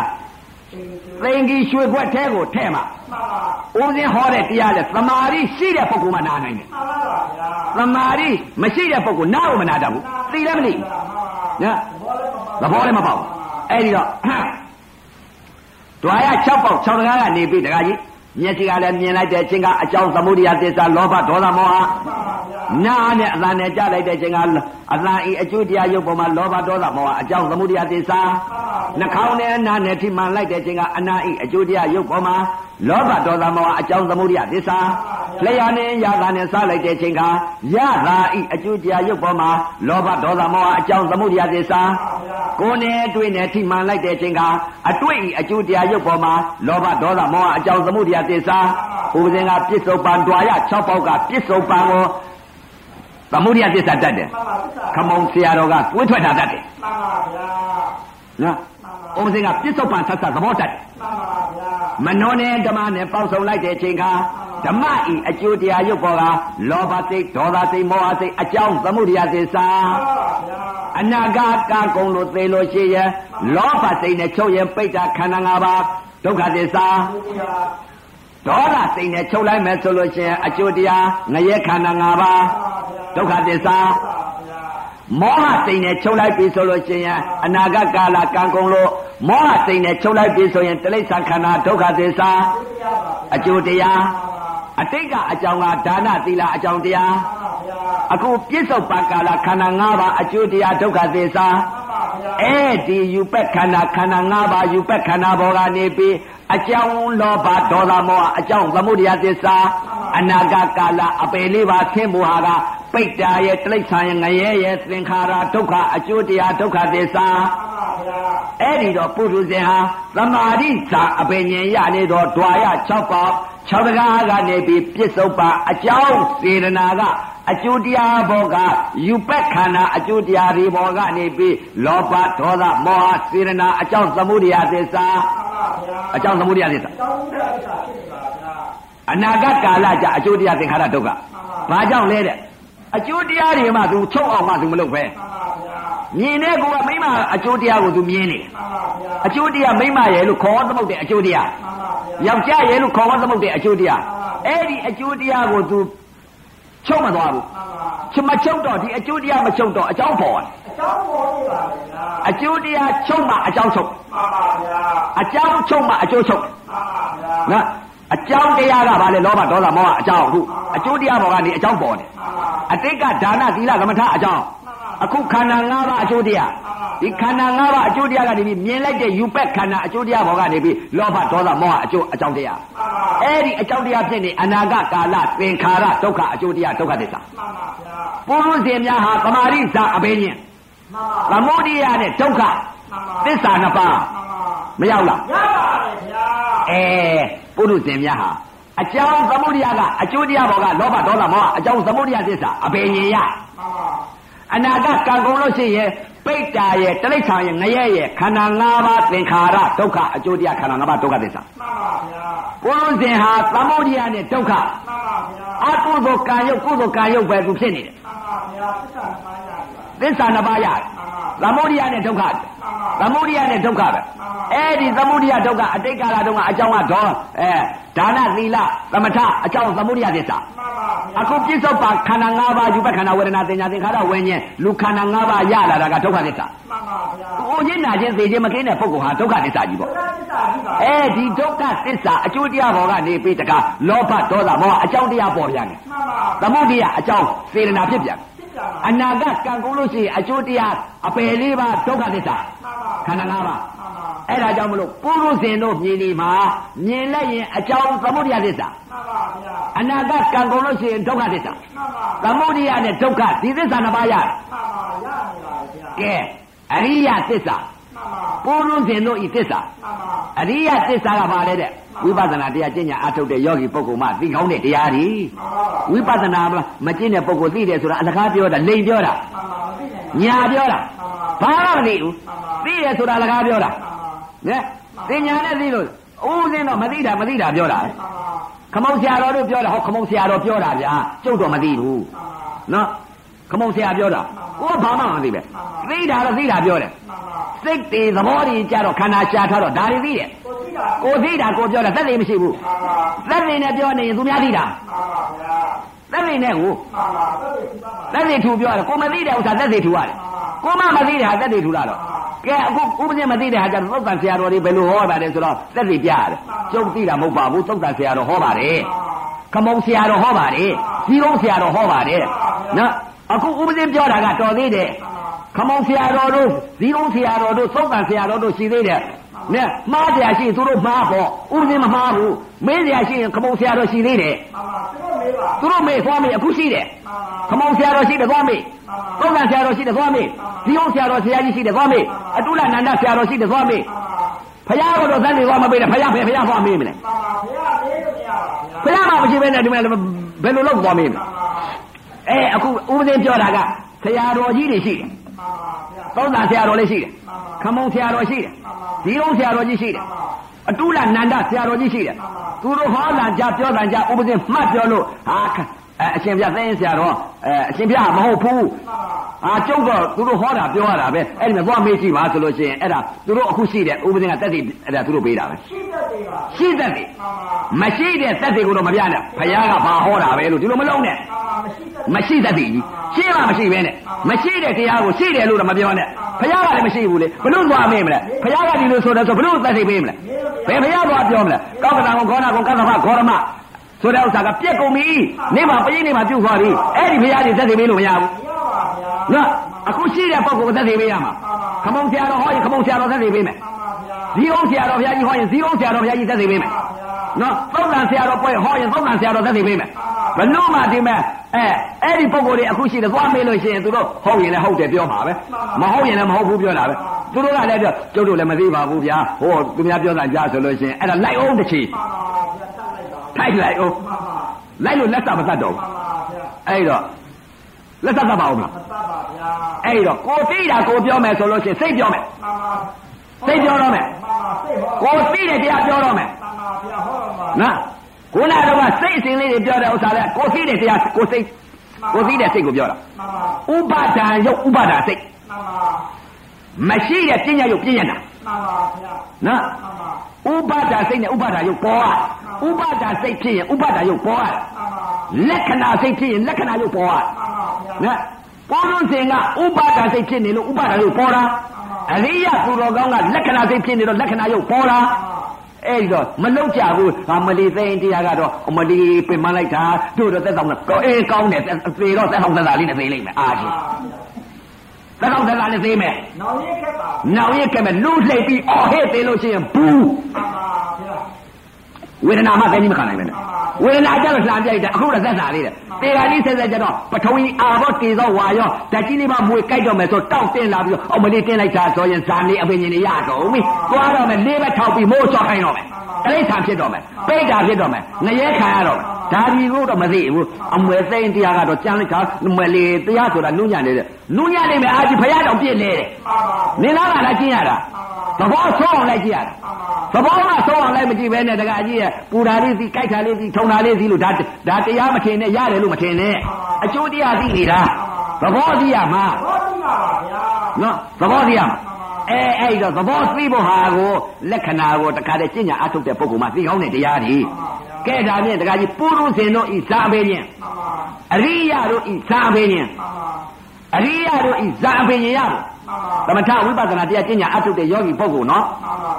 သင်္ကြီးရွှေခွက်ထဲကိုထည့်မှာမှန်ပါဥစဉ်ဟောတဲ့တရားလေသမာဓိရှိတဲ့ပုဂ္ဂိုလ်မှနာနိုင်တယ်မှန်ပါဗျာသမာဓိမရှိတဲ့ပုဂ္ဂိုလ်နားကိုမနာတတ်ဘူးသိလည်းမသိဘူးမှန်ပါနော်ဘောလည်းမပါသဘောလည်းမပေါက်ဘူးအဲ့ဒီတော့ဒွါရ6ပေါက်6တကားကနေပြီတကားကြီး မျက်စိကလည်းမြင်လိုက်တဲ့အချိန်ကအကြောင်းသမုဒိယသစ္စာလောဘဒေါသမောဟမှန်ပါဗျာနာနဲ့အသံနဲ့ကြားလိုက်တဲ့အချိန်ကအသံဤအကျိုးတရားရုပ်ပေါ်မှာလောဘဒေါသမောဟအကြောင်းသမုဒိယသစ္စာနှာခေါင်းနဲ့နာနဲ့ထိမှန်လိုက်တဲ့အချိန်ကအနာဤအကျိုးတရားရုပ်ပေါ်မှာလောဘဒေါသမောဟအကြောင်းသမုဒိယသစ္စာလျှာနဲ့ရတာနဲ့စားလိုက်တဲ့အချိန်ကရတာဤအကျိုးတရားရုပ်ပေါ်မှာလောဘဒေါသမောဟအကြောင်းသမုဒိယသစ္စာကိုယ်နဲ့တွေ့နဲ့ထိမှန်လိုက်တဲ့အချိန်ကအတွေ့ဤအကျိုးတရားရုပ်ပေါ်မှာလောဘဒေါသမောဟအကြောင်းသမှုတရားသစ္စာဥပဇင်ကပြစ္ဆုတ်ပံတွာရ6ပေါက်ကပြစ္ဆုတ်ပံကိုသမုဒိယသစ္စာတတ်တယ်မှန်ပါသစ္စာခမုံဆရာတော်ကတွေးထွက်တာတတ်တယ်မှန်ပါဗျာနော် အုံးစင်ကပြစ္ဆုတ်ပန်ဆက်ဆက်သဘောတတ်တယ်မှန်ပါဗျာမနှောနဲ့ဓမ္မနဲ့ပေါင်းစုံလိုက်တဲ့အချိန်ခါဓမ္မဤအကျိုးတရားရုပ်ပေါ်ကလောဘစိတ်ဒေါသစိတ်မောဟစိတ်အကြောင်းသမုဒိယသစ္စာမှန်ပါဗျာအနာဂတ်ကကုံလို့သေလို့ရှိရင်လောဘစိတ်နဲ့ချုပ်ရင်ပိဋ္ဌခန္ဓာ၅ပါးဒုက္ခသစ္စာဘုရားဒေါသစိတ်နဲ့ချုပ်လိုက်မယ်ဆိုလို့ရှိရင်အကျိုးတရားငရဲခန္ဓာ၅ပါးမှန်ပါဗျာဒုက္ခသစ္စာ မှန်ပါဗျာမောဟစိတ်နဲ့ချုပ်လိုက်ပြီဆိုလို့ရှိရင်အနာဂတ်ကာလကံကုန်လို့မောဟစိတ်နဲ့ချုပ်လိုက်ပြီဆိုရင်တိဋ္ဌခန္ဓာဒုက္ခသစ္စာဘုရားပါဗျာအကျိုးတရားမှန်ပါအတိတ်ကအကြောင်းကဒါနသီလအကြောင်းတရားမှန်ပါဗျာအခုပြစ္ဆုတ်ပံကာလခန္ဓာ၅ပါးအကျိုးတရားဒုက္ခသစ္စာမှန်ပါဗျာအဲ့ဒီယူပက်ခန္ဓာခန္ဓာ၅ပါးယူပက်ခန္ဓာဘောကနေပြီးအကြောင်းလောဘဒေါသမောဟအကြောင်းသမုဒိယသစ္စာအနာဂတ်ကာလအပေလေးပါဆင်းမှုဟာက ပိတ္တာရဲ့တိဋ္ဌာရဲ့ငရဲရဲ့သင်္ခါရဒုက္ခအကျိုးတရားဒုက္ခသစ္စာမှန်ပါဗျာအဲ့ဒီတော့ပုထုဇဉ်ဟာသမာဓိစာအပင်ဉ္ရနေတော့ဓွာရ6ပေါက်6တကားကနေပြီးပြစ္ဆုတ်ပါအကြောင်းစေရနာကအကျိုးတရားဘောကယူပက်ခန္ဓာအကျိုးတရားတွေဘောကနေပြီးလောဘဒေါသမောဟစေရနာအကြောင်းသမုဒိယသစ္စာမှန်ပါဗျာအကြောင်းသမုဒိယသစ္စာတောင်းတဲ့ဥစ္စာဖြစ်နေပါဗျာအနာဂတ်ကာလကြအကျိုးတရားသင်္ခါရဒုက္ခဘာကြောင့်လဲတဲ့ အကျိုးတရားတွေမှသူချုပ်အောင်မှသူမလုပ်ပဲမှန်ပါဗျာမြင်တဲ့ကောမိမအကျိုးတရားကိုသူမြင်နေတယ်မှန်ပါဗျာအကျိုးတရားမိမရဲ့လို့ခေါ်သမုတ်တဲ့အကျိုးတရားမှန်ပါဗျာယောက်ျားရဲ့လို့ခေါ်ဝသမုတ်တဲ့အကျိုးတရားအဲ့ဒီအကျိုးတရားကိုသူချုပ်မသွားဘူးမှန်ပါချမချုပ်တော့ဒီအကျိုးတရားမချုပ်တော့အကြောင်းပေါ်တယ်အကြောင်းပေါ်နေပါဗျာအကျိုးတရားချုပ်မှအကြောင်းချုပ်မှန်ပါဗျာအကြောင်းချုပ်မှအကျိုးချုပ်မှန်ပါဗျာနော် အကြောင်းတရားကဘာလဲလောဘဒေါသမောဟအကြောင်းအခုအကျိုးတရားပေါ်ကနေအကြောင်းပေါ်တယ်မှန်ပါအတိတ်ကဒါနသီလသမထအကြောင်းအခုခန္ဓာ၅ပါးအကျိုးတရားဒီခန္ဓာ၅ပါးအကျိုးတရားကနေပြီးမြင်လိုက်တဲ့ယူပက်ခန္ဓာအကျိုးတရားပေါ်ကနေပြီးလောဘဒေါသမောဟအကျိုးအကြောင်းတရားမှန်ပါအဲ့ဒီအကြောင်းတရားဖြစ်နေအနာဂတ်ကာလသင်္ခါရဒုက္ခအကျိုးတရားဒုက္ခသစ္စာမှန်ပါဗျာပုရုဇဉ်များဟာသမာဓိဇာအဘိညာဉ်မှန်ပါသမုဒိယနဲ့ဒုက္ခမှန်ပါသစ္စာနှစ်ပါးမှန်ပါမရောက်လားရပါတယ်ဗျာအဲ ပုရုဇဉ်များဟာအကြောင်းသမုဒိယကအကျိုးတရားဘောကလောဘဒေါသမောဟအကြောင်းသမုဒိယသစ္စာအဘိညာဉ်ရမှန်ပါအနာဂတ်ကံကုန်လို့ရှိရင်ပိဋ္ဌာရဲ့တိဋ္ဌာရဲ့ငရဲရဲ့ခန္ဓာ၅ပါးသင်္ခါရဒုက္ခအကျိုးတရားခန္ဓာ၅ပါးဒုက္ခသစ္စာမှန်ပါဗျာပုရုဇဉ်ဟာသမုဒိယနဲ့ဒုက္ခမှန်ပါဗျာအကုသိုလ်ကံရုပ်ကုသိုလ်ကံရုပ်ပဲသူဖြစ်နေတယ်မှန်ပါဗျာသစ္စာနှပါးရပါသစ္စာနှစ်ပါးရတယ်မှန်ပါ သမုဒိယနဲ့ဒုက္ခမှန်ပါသမုဒိယနဲ့ဒုက္ခပဲအဲ့ဒီသမုဒိယဒုက္ခအတိတ်ကာလတုန်းကအကြောင်းကဒေါအဲဒါနသီလသမထအကြောင်းသမုဒိယသစ္စာမှန်ပါဗျာအခုပြစ္ဆုတ်ပါခန္ဓာ၅ပါးယူပခန္ဓာဝေဒနာသင်ညာသင်္ခါရဝิญဉ်လူခန္ဓာ၅ပါးရလာတာကဒုက္ခသစ္စာမှန်ပါဗျာကိုချင်းနာချင်းသိချင်းမကင်းတဲ့ပုဂ္ဂိုလ်ဟာဒုက္ခသစ္စာကြီးဘုပေါ့ရားသစ္စာကြီးပါအဲဒီဒုက္ခသစ္စာအကျိုးတရားဘောကနေပြီးတကားလောဘဒေါသမောဟအကြောင်းတရားပေါ်ပြန်တယ်မှန်ပါသမုဒိယအကြောင်းစေရနာဖြစ်ပြန်ဖြစ်ကြပါ အနာဂတ်ကံကုန်လို့ရှိရင်အကျိုးတရားအပယ်လေးပါဒုက္ခသစ္စာမှန်ပါခန္ဓာ၅ပါးမှန်ပါအဲ့ဒါကြောင့်မလို့ပုရုဇဉ်တို့မြင်ဒီမှာမြင်လိုက်ရင်အကြောင်းသမုဒိယသစ္စာမှန်ပါဗျာအနာဂတ်ကံကုန်လို့ရှိရင်ဒုက္ခသစ္စာမှန်ပါသမုဒိယနဲ့ဒုက္ခဒီသစ္စာနှစ်ပါးရတယ်မှန်ပါရနေပါဗျာကဲအရိယသစ္စာမှန် ပါပုရုဇဉ်တို့ဤသစ္စာမှန်ပါအရိယသစ္စာကဘာလဲတဲ့ဝိပဿနာတရားကျင့်ကြံအထုတ်တဲ့ယောဂီပုဂ္ဂိုလ်မှသိကောင်းတဲ့တရားတွေမှန်ပါဝိပဿနာမကျင့်တဲ့ပုဂ္ဂိုလ်သိတယ်ဆိုတာအလကားပြောတာလိန်ပြောတာမှန်ပါမသိနိုင်ပါညာပြောတာမှန်ပါဘာမှမသိဘူးသိတယ်ဆိုတာအလကားပြောတာမှန်ပါနဲသင်ညာနဲ့သိလို့ဦးစင်းတော့မသိတာမသိတာပြောတာမှန်ပါခမုံဆရာတော်တို့ပြောတာဟောခမုံဆရာတော်ပြောတာဗျာကျုပ်တော့မသိဘူးမှန်ပါနော် ခမုံဆရာပြောတာကိုကဘာမှမသိပဲသိတာတော့သိတာပြောတယ်မှန်ပါစိတ်တွေသဘောတွေကြတော့ခန္ဓာရှားထားတော့ဒါတွေသိတယ်ကိုသိတာကိုသိတာကိုပြောတာသက်သေမရှိဘူးမှန်ပါသက်သေနဲ့ပြောနေရင်သူများသိတာမှန်ပါဗျာသက်သေနဲ့ကိုမှန်ပါသက်သေရှိပါပါသက်သေထူပြောတယ်ကိုမသိတဲ့ဥစ္စာသက်သေထူရတယ်ကိုမှမသိတဲ့ဟာသက်သေထူလာတော့ကဲအခုဥပဒေမသိတဲ့ဟာကျတော့သုတ်တန်ဆရာတော်တွေဘယ်လိုဟောပါတယ်ဆိုတော့သက်သေပြရတယ်ကျုပ်သိတာမဟုတ်ပါဘူးသုတ်တန်ဆရာတော်ဟောပါတယ်ခမုံဆရာတော်ဟောပါတယ်ဇီးကုန်းဆရာတော်ဟောပါတယ်နော် အခုဥပဒေပြောတာကတော်သေးတယ်ခမုံဆရာတော်တို့ဇီးကုန်းဆရာတော်တို့သုတ်တန်ဆရာတော်တို့ရှိသေးတယ်နဲ့မှားကြရှိသူတို့မှားပေါ့ဥပဒေမမှားဘူးမင်းဆရာရှိရင်ခမုံဆရာတော်ရှိသေးတယ်မှန်ပါသူတို့မေးပါသူတို့မေးသွားမေးအခုရှိတယ်မှန်ပါခမောင်ဆရာတော်ရှိတယ်သွားမေးမှန်ပါသုတ်တန်ဆရာတော်ရှိတယ်သွားမေးဇီယုံဆရာတော်ဆရာကြီးရှိတယ်သွားမေးအတုလနန္ဒဆရာတော်ရှိတယ်သွားမေးမှန်ပါဖယားကတော့သန်းတွေသွားမပေးနဲ့ဖယားဖေဖယားသွားမေးမလဲမှန်ပါဘုရားမေးလို့မရပါဗျာဖယားမှမရှိဘဲနဲ့ဒီမဲ့ဘယ်လိုလုပ်သွားမေးမလဲမှန်ပါ အဲအခုဥပဒေပြောတာကဆရာတော်ကြီးတွေရှိတယ်မှန်ပါဗျာသုံးသာဆရာတော်လေးရှိတယ်မှန်ပါခမုံဆရာတော်ရှိတယ်မှန်ပါဒီုံဆရာတော်ကြီးရှိတယ်မှန်ပါအတုလနန္ဒဆရာတော်ကြီးရှိတယ်မှန်ပါသူတို့ဟောတာကြပြောတာကြဥပဒေမှတ်ပြောလို့ဟာ အဲအရှင်ပြသိင်းဆရာတော်အဲအရှင်ပြမဟုတ်ဘူးမှန်ပါအာကျုပ်တော့သူတို့ဟောတာပြောရတာပဲအဲ့ဒီမှာသွားမေးကြည့်ပါဆိုလို့ရှိရင်အဲ့ဒါသူတို့အခုရှိတဲ့ဥပဒေကတက်တည်အဲ့ဒါသူတို့ပေးတာပဲရှိတတ်တယ်ပါရှိတတ်တယ်မှန်ပါမရှိတဲ့တက်တွေကိုတော့မပြနဲ့ဘုရားကဘာဟောတာပဲလို့ဒီလိုမလုံးနဲ့မှန်ပါမရှိတတ်မရှိတတ်တယ်ကြီးရှင်းမှမရှိပဲနဲ့မရှိတဲ့တရားကိုရှိတယ်လို့တော့မပြောနဲ့ဘုရားကလည်းမရှိဘူးလေဘလို့သွားမေးမလဲဘုရားကဒီလိုဆိုတယ်ဆိုဘလို့သက်သိပေးမလဲဘယ်ဘုရားသွားပြောမလဲကောက်ကတံကိုခေါနာကိုကသဖခေါရမ ဆိုတဲ့ဥစ္စာကပြက်ကုန်ပြီနေမှာပြင်းနေမှာပြုတ်သွားပြီအဲ့ဒီဘုရားကြီးသက်သိပေးလို့မရဘူးမရပါဗျာနော်အခုရှိတဲ့ပုံကိုသက်သေပေးရမှာခမုံဆရာတော်ဟောရင်ခမုံဆရာတော်သက်သေပေးမယ်မှန်ပါဗျာဇီးအောင်ဆရာတော်ဘုရားကြီးဟောရင်ဇီးအောင်ဆရာတော်ဘုရားကြီးသက်သေပေးမယ်နော်သုတ်တန်ဆရာတော်ပွဲဟောရင်သုတ်တန်ဆရာတော်သက်သေပေးမယ်ဘလို့မှဒီမဲ့အဲအဲ့ဒီပုံကိုယ်တွေအခုရှိတယ်သွားမေးလို့ရှိရင်သူတို့ဟုတ်ရင်လည်းဟုတ်တယ်ပြောမှာပဲမဟုတ်ရင်လည်းမဟုတ်ဘူးပြောတာပဲသူတို့ကလည်းပြောကျုပ်တို့လည်းမသိပါဘူးဗျာဟိုသူများပြောတာကြားဆိုလို့ရှိရင်အဲ့ဒါလိုက်အောင်တစ်ချီ ထိုက်လိုက်အောင်မှန်ပါလိုက်လို့လက်စမတတ်တော့မှန်ပါဗျာအဲ့တော့လက်စတတ်ပါဦးမလားမတတ်ပါဗျာအဲ့တော့ကိုသိတာကိုပြောမယ်ဆိုလို့ရှိရင်စိတ်ပြောမယ်မှန်ပါစိတ်ပြောတော့မယ်မှန်ပါစိတ်ဟောကိုသိတဲ့တရားပြောတော့မယ်မှန်ပါဗျာဟောတော့မှာနော်ခုနကတော့စိတ်အစဉ်လေးတွေပြောတဲ့ဥစ္စာလဲကိုသိတဲ့တရားကိုစိတ်ကိုသိတဲ့စိတ်ကိုပြောတာမှန်ပါဥပါဒံရုပ်ဥပါဒစိတ်မှန်ပါမရှိတဲ့ပညာရုပ်ပြညာတာ မှန်ပါဗျာနော်မှန်ပါဥပါဒစိတ်နဲ့ဥပါဒရုပ်ပေါ်ရဥပါဒစိတ်ဖြစ်ရင်ဥပါဒရုပ်ပေါ်ရမှန်ပါလက္ခဏာစိတ်ဖြစ်ရင်လက္ခဏာရုပ်ပေါ်ရမှန်ပါဗျာနော်ပေါ်လို့စဉ်ကဥပါဒစိတ်ဖြစ်နေလို့ဥပါဒရုပ်ပေါ်တာအရိယသူတော်ကောင်းကလက္ခဏာစိတ်ဖြစ်နေတော့လက္ခဏာရုပ်ပေါ်တာအဲ့ဒီတော့မလောက်ကြဘူးအမလီသိရင်တရားကတော့အမလီပင်မလိုက်တာတို့တော့သက်ဆောင်တော့ကောအေးကောင်းတယ်သေတော့သက်ဆောင်သက်သာလေးနဲ့သိလိုက်မယ်အားကြီး သက်ဆောင်သက်သာနဲ့သိမယ်နောင်ရက်ခက်ပါနောက်ရက်ကမဲ့လူလှိပ်ပြီးအော်ဟဲ့သေးလို့ရှိရင်ဘူးမှန်ပါဗျာဝေဒနာမှသိနေမခံနိုင်ပဲနဲ့ဝေဒနာကြတော့လှမ်းပြိုက်တယ်အခုတော့သက်သာလေးတယ်တေဂာကြီးဆက်ဆက်ကြတော့ပထဝီအာဘောတေသောဝါရောဓာတ်ကြီးလေးမှမွေကြိုက်တော့မယ်ဆိုတောက်တင်လာပြီးတော့အမလီတင်လိုက်တာဆိုရင်ဇာနေအပင်ကြီးနေရတော့ပြီသွားတော့မယ်လေးဘက်ထောက်ပြီးမိုးချောက်ခိုင်းတော့မယ် တိရစ္ဆာန်ဖြစ်တော့မယ်ပိတ်တာဖြစ်တော့မယ်ငရဲခံရတော့မယ်ဒါဒီကိုတော့မသိဘူးအမွယ်သိမ့်တရားကတော့ကြမ်းလိုက်တာမွယ်လေတရားဆိုတာနုညံ့နေတယ်နုညံ့နေမယ်အာကြီးဖရာတော်ပြည့်နေတယ်မှန်ပါနင်လားကလည်းကျင်းရတာသဘောဆုံးအောင်လိုက်ကြည့်ရတာသဘောကဆုံးအောင်လိုက်မကြည့်ပဲနဲ့တကကြီးရဲ့ပူတာလေးစီကြိုက်တာလေးစီထုံတာလေးစီလို့ဒါဒါတရားမထင်နဲ့ရတယ်လို့မထင်နဲ့အကျိုးတရားသိနေတာသဘောသိရမှာဟောဒီမှာပါဗျာနော်သဘောသိရမှာ အဲအဲ့တော့သဘောသိဖို့ဟာကိုလက္ခဏာကိုတခါတည်းကျင့်ကြအထုတ်တဲ့ပုဂ္ဂိုလ်မှသိကောင်းတဲ့တရားတွေကဲဒါဖြင့်တခါကြီးပုရုဇဉ်တို့ဤဇာဘေခြင်းမှန်ပါအရိယတို့ဤဇာဘေခြင်းမှန်ပါအရိယတို့ဤဇာဘေခြင်းရဖို့မှန်ပါသမထဝိပဿနာတရားကျင့်ကြအထုတ်တဲ့ယောဂီပုဂ္ဂိုလ်နော်မှန်ပါ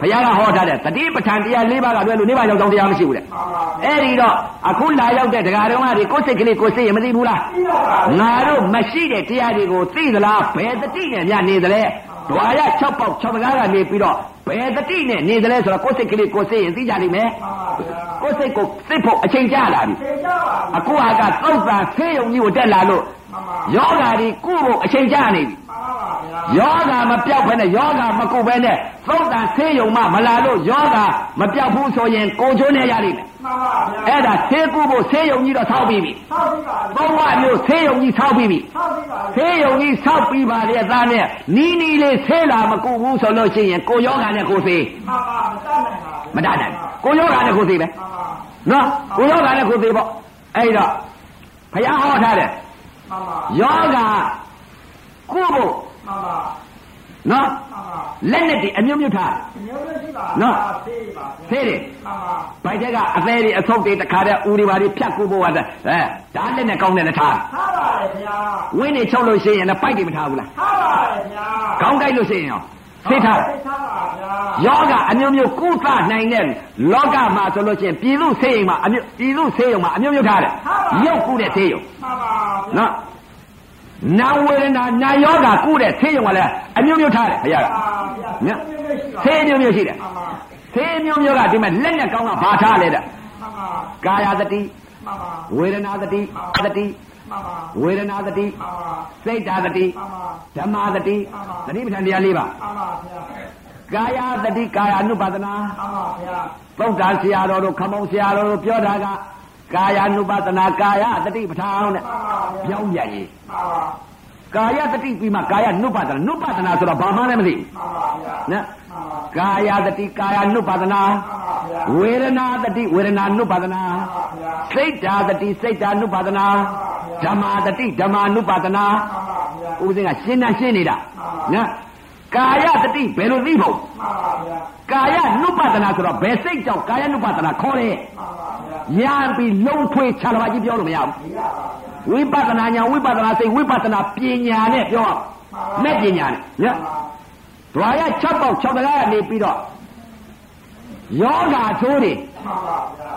ဘုရားကဟောထားတဲ့တတိပဋ္ဌာန်တရား၄ပါးကလွဲလို့နိဗ္ဗာန်ရောက်ကြောင်းတရားမရှိဘူးတဲ့မှန်ပါအဲ့ဒီတော့အခုလာရောက်တဲ့တရားတော်ကတွေကိုယ်စိတ်ကလေးကိုယ်စိတ်ရမသိဘူးလားပြီးတော့ပါငါတို့မရှိတဲ့တရားတွေကိုသိသလားဘယ်တတိနဲ့ညနေသလဲ ဒွါရ6ပေါက်6ပကားကနေပြီးတော့ဘယ်တတိနဲ့နေသလဲဆိုတော့ကိုယ်စိတ်ကလေးကိုယ်စိတ်ရင်သိကြလိမ့်မယ်မှန်ပါဗျာကိုယ်စိတ်ကိုသိဖို့အချိန်ကြာလာပြီသင်ကြပါအခုဟာကသုတ်တန်ဆေးရုံကြီးကိုတက်လာလို့မှန်ပါယောဂါဒီကုဖို့အချိန်ကြာနေပြီမှန်ပါဗျာ ယောဂါမပြောက်ဘဲနဲ့ယောဂါမကုဘဲနဲ့သုတ်တန်ဆေးရုံမှမလာလို့ယောဂါမပြောက်ဘူးဆိုရင်ကိုချိုးနေရလိမ့်မယ်မှန်ပါဗျာအဲ့ဒါဆေးကုဖို့ဆေးရုံကြီးတော့ဆောက်ပြီးပြီဆောက်ပြီးပါသုံးဝမျိုးဆေးရုံကြီးဆောက်ပြီးပြီဆောက်ပြီးပါဆေးရုံကြီးဆောက်ပြီးပါလေသားနဲ့နီးနီးလေးဆေးလာမကုဘူးဆိုလို့ရှိရင်ကိုယောဂါနဲ့ကိုဆေးမှန်ပါမတတ်နိုင်ပါမတတ်နိုင်ကိုယောဂါနဲ့ကိုဆေးပဲမှန်ပါနော်ကိုယောဂါနဲ့ကိုဆေးပေါ့အဲ့တော့ဘုရားဟောထားတယ်မှန်ပါယောဂါကုဖို့ မှန်ပါနော်မှန်ပါလက်နဲ့ဒီအမျိုးမျိုးထားမျိုးမျိုးရှိပါနော်ဆေးပါဆေးတွေမှန်ပါဘိုက်တဲ့ကအသေးတွေအဆုပ်တွေတခါတည်းဦးတွေပါတွေဖြတ်ကူဖို့ကတည်းအဲဒါလက်နဲ့ကောင်းတဲ့နဲ့ထားထားပါလေဗျာဝင်းတွေချုပ်လို့ရှိရင်လည်းပိုက်တွေမထားဘူးလားထားပါလေဗျာခေါင်းကိုက်လို့ရှိရင်ရောသိထားသိထားပါဗျာယောဂအမျိုးမျိုးကုသနိုင်တဲ့လောကမှာဆိုလို့ရှိရင်ပြည်သူဆေးရုံမှာအမျိုးပြည်သူဆေးရုံမှာအမျိုးမျိုးထားတယ်ရုပ်ကုတဲ့ဆေးရုံမှန်ပါနော် နာဝေဒနာနာယောဂကုတဲ့ဆေးရုံကလည်းအမျိုးမျိုးထားတယ်ဘုရားကပါဗျာနော်ဆေးအမျိုးမျိုးရှိတယ်မှန်ပါဆေးအမျိုးမျိုးကဒီမှာလက်နဲ့ကောင်းကဘာထားလဲတဲ့မှန်ပါကာယသတိမှန်ပါဝေဒနာသတိသတိမှန်ပါဝေဒနာသတိမှန်ပါစိတ်ဓာသတိမှန်ပါဓမ္မသတိသတိပဋ္ဌာန်တရား၄ပါးမှန်ပါဗျာကာယသတိကာယ ानु ပါဒနာမှန်ပါဗျာသုတ်တာဆရာတော်တို့ခမောင်ဆရာတော်တို့ပြောတာက ကာယ ानु ပါဒနာကာယတတိပဋ္ဌာန်နဲ့ မှန်ပါဗျာ ပြောင်းပြန်ရေး မှန်ပါ ကာယတတိပြီးမှကာယ ानु ပါဒနာ ानु ပါဒနာဆိုတော့ဘာမှလည်းမသိ မှန်ပါဗျာ ဘူးနော် မှန်ပါ ကာယတတိကာယ ानु ပါဒနာ မှန်ပါဗျာ ဝေဒနာတတိဝေဒနာ ानु ပါဒနာ မှန်ပါဗျာ စိတ်ဓာတတိစိတ်ဓာ ानु ပါဒနာဓမ္မာတတိဓမ္မာ ानु ပါဒနာ မှန်ပါဗျာ ဥပဒေကရှင်းတာရှင်းနေတာနော်ကာယတတိဘယ်လိုသိဖို့ မှန်ပါဗျာ ကာယ ानु ပါဒနာဆိုတော့ဘယ်စိတ်ကြောင့်ကာယ ानु ပါဒနာခေါ်တ ယ်မှန်ပါဗျာရံပြီးလုံးထွေးခြာလပါကြီးပြောလို့မရဘူးဒီရပါဗျာဝိပဿနာညာဝိပဿနာစိတ်ဝိပဿနာပညာနဲ့ပြောရမယ်မဲ့ပညာနဲ့ညဒွါရ6ပေါက်6တကားကနေပြီးတော့ယောဂါချိုးတွေမှန်ပါဗျာ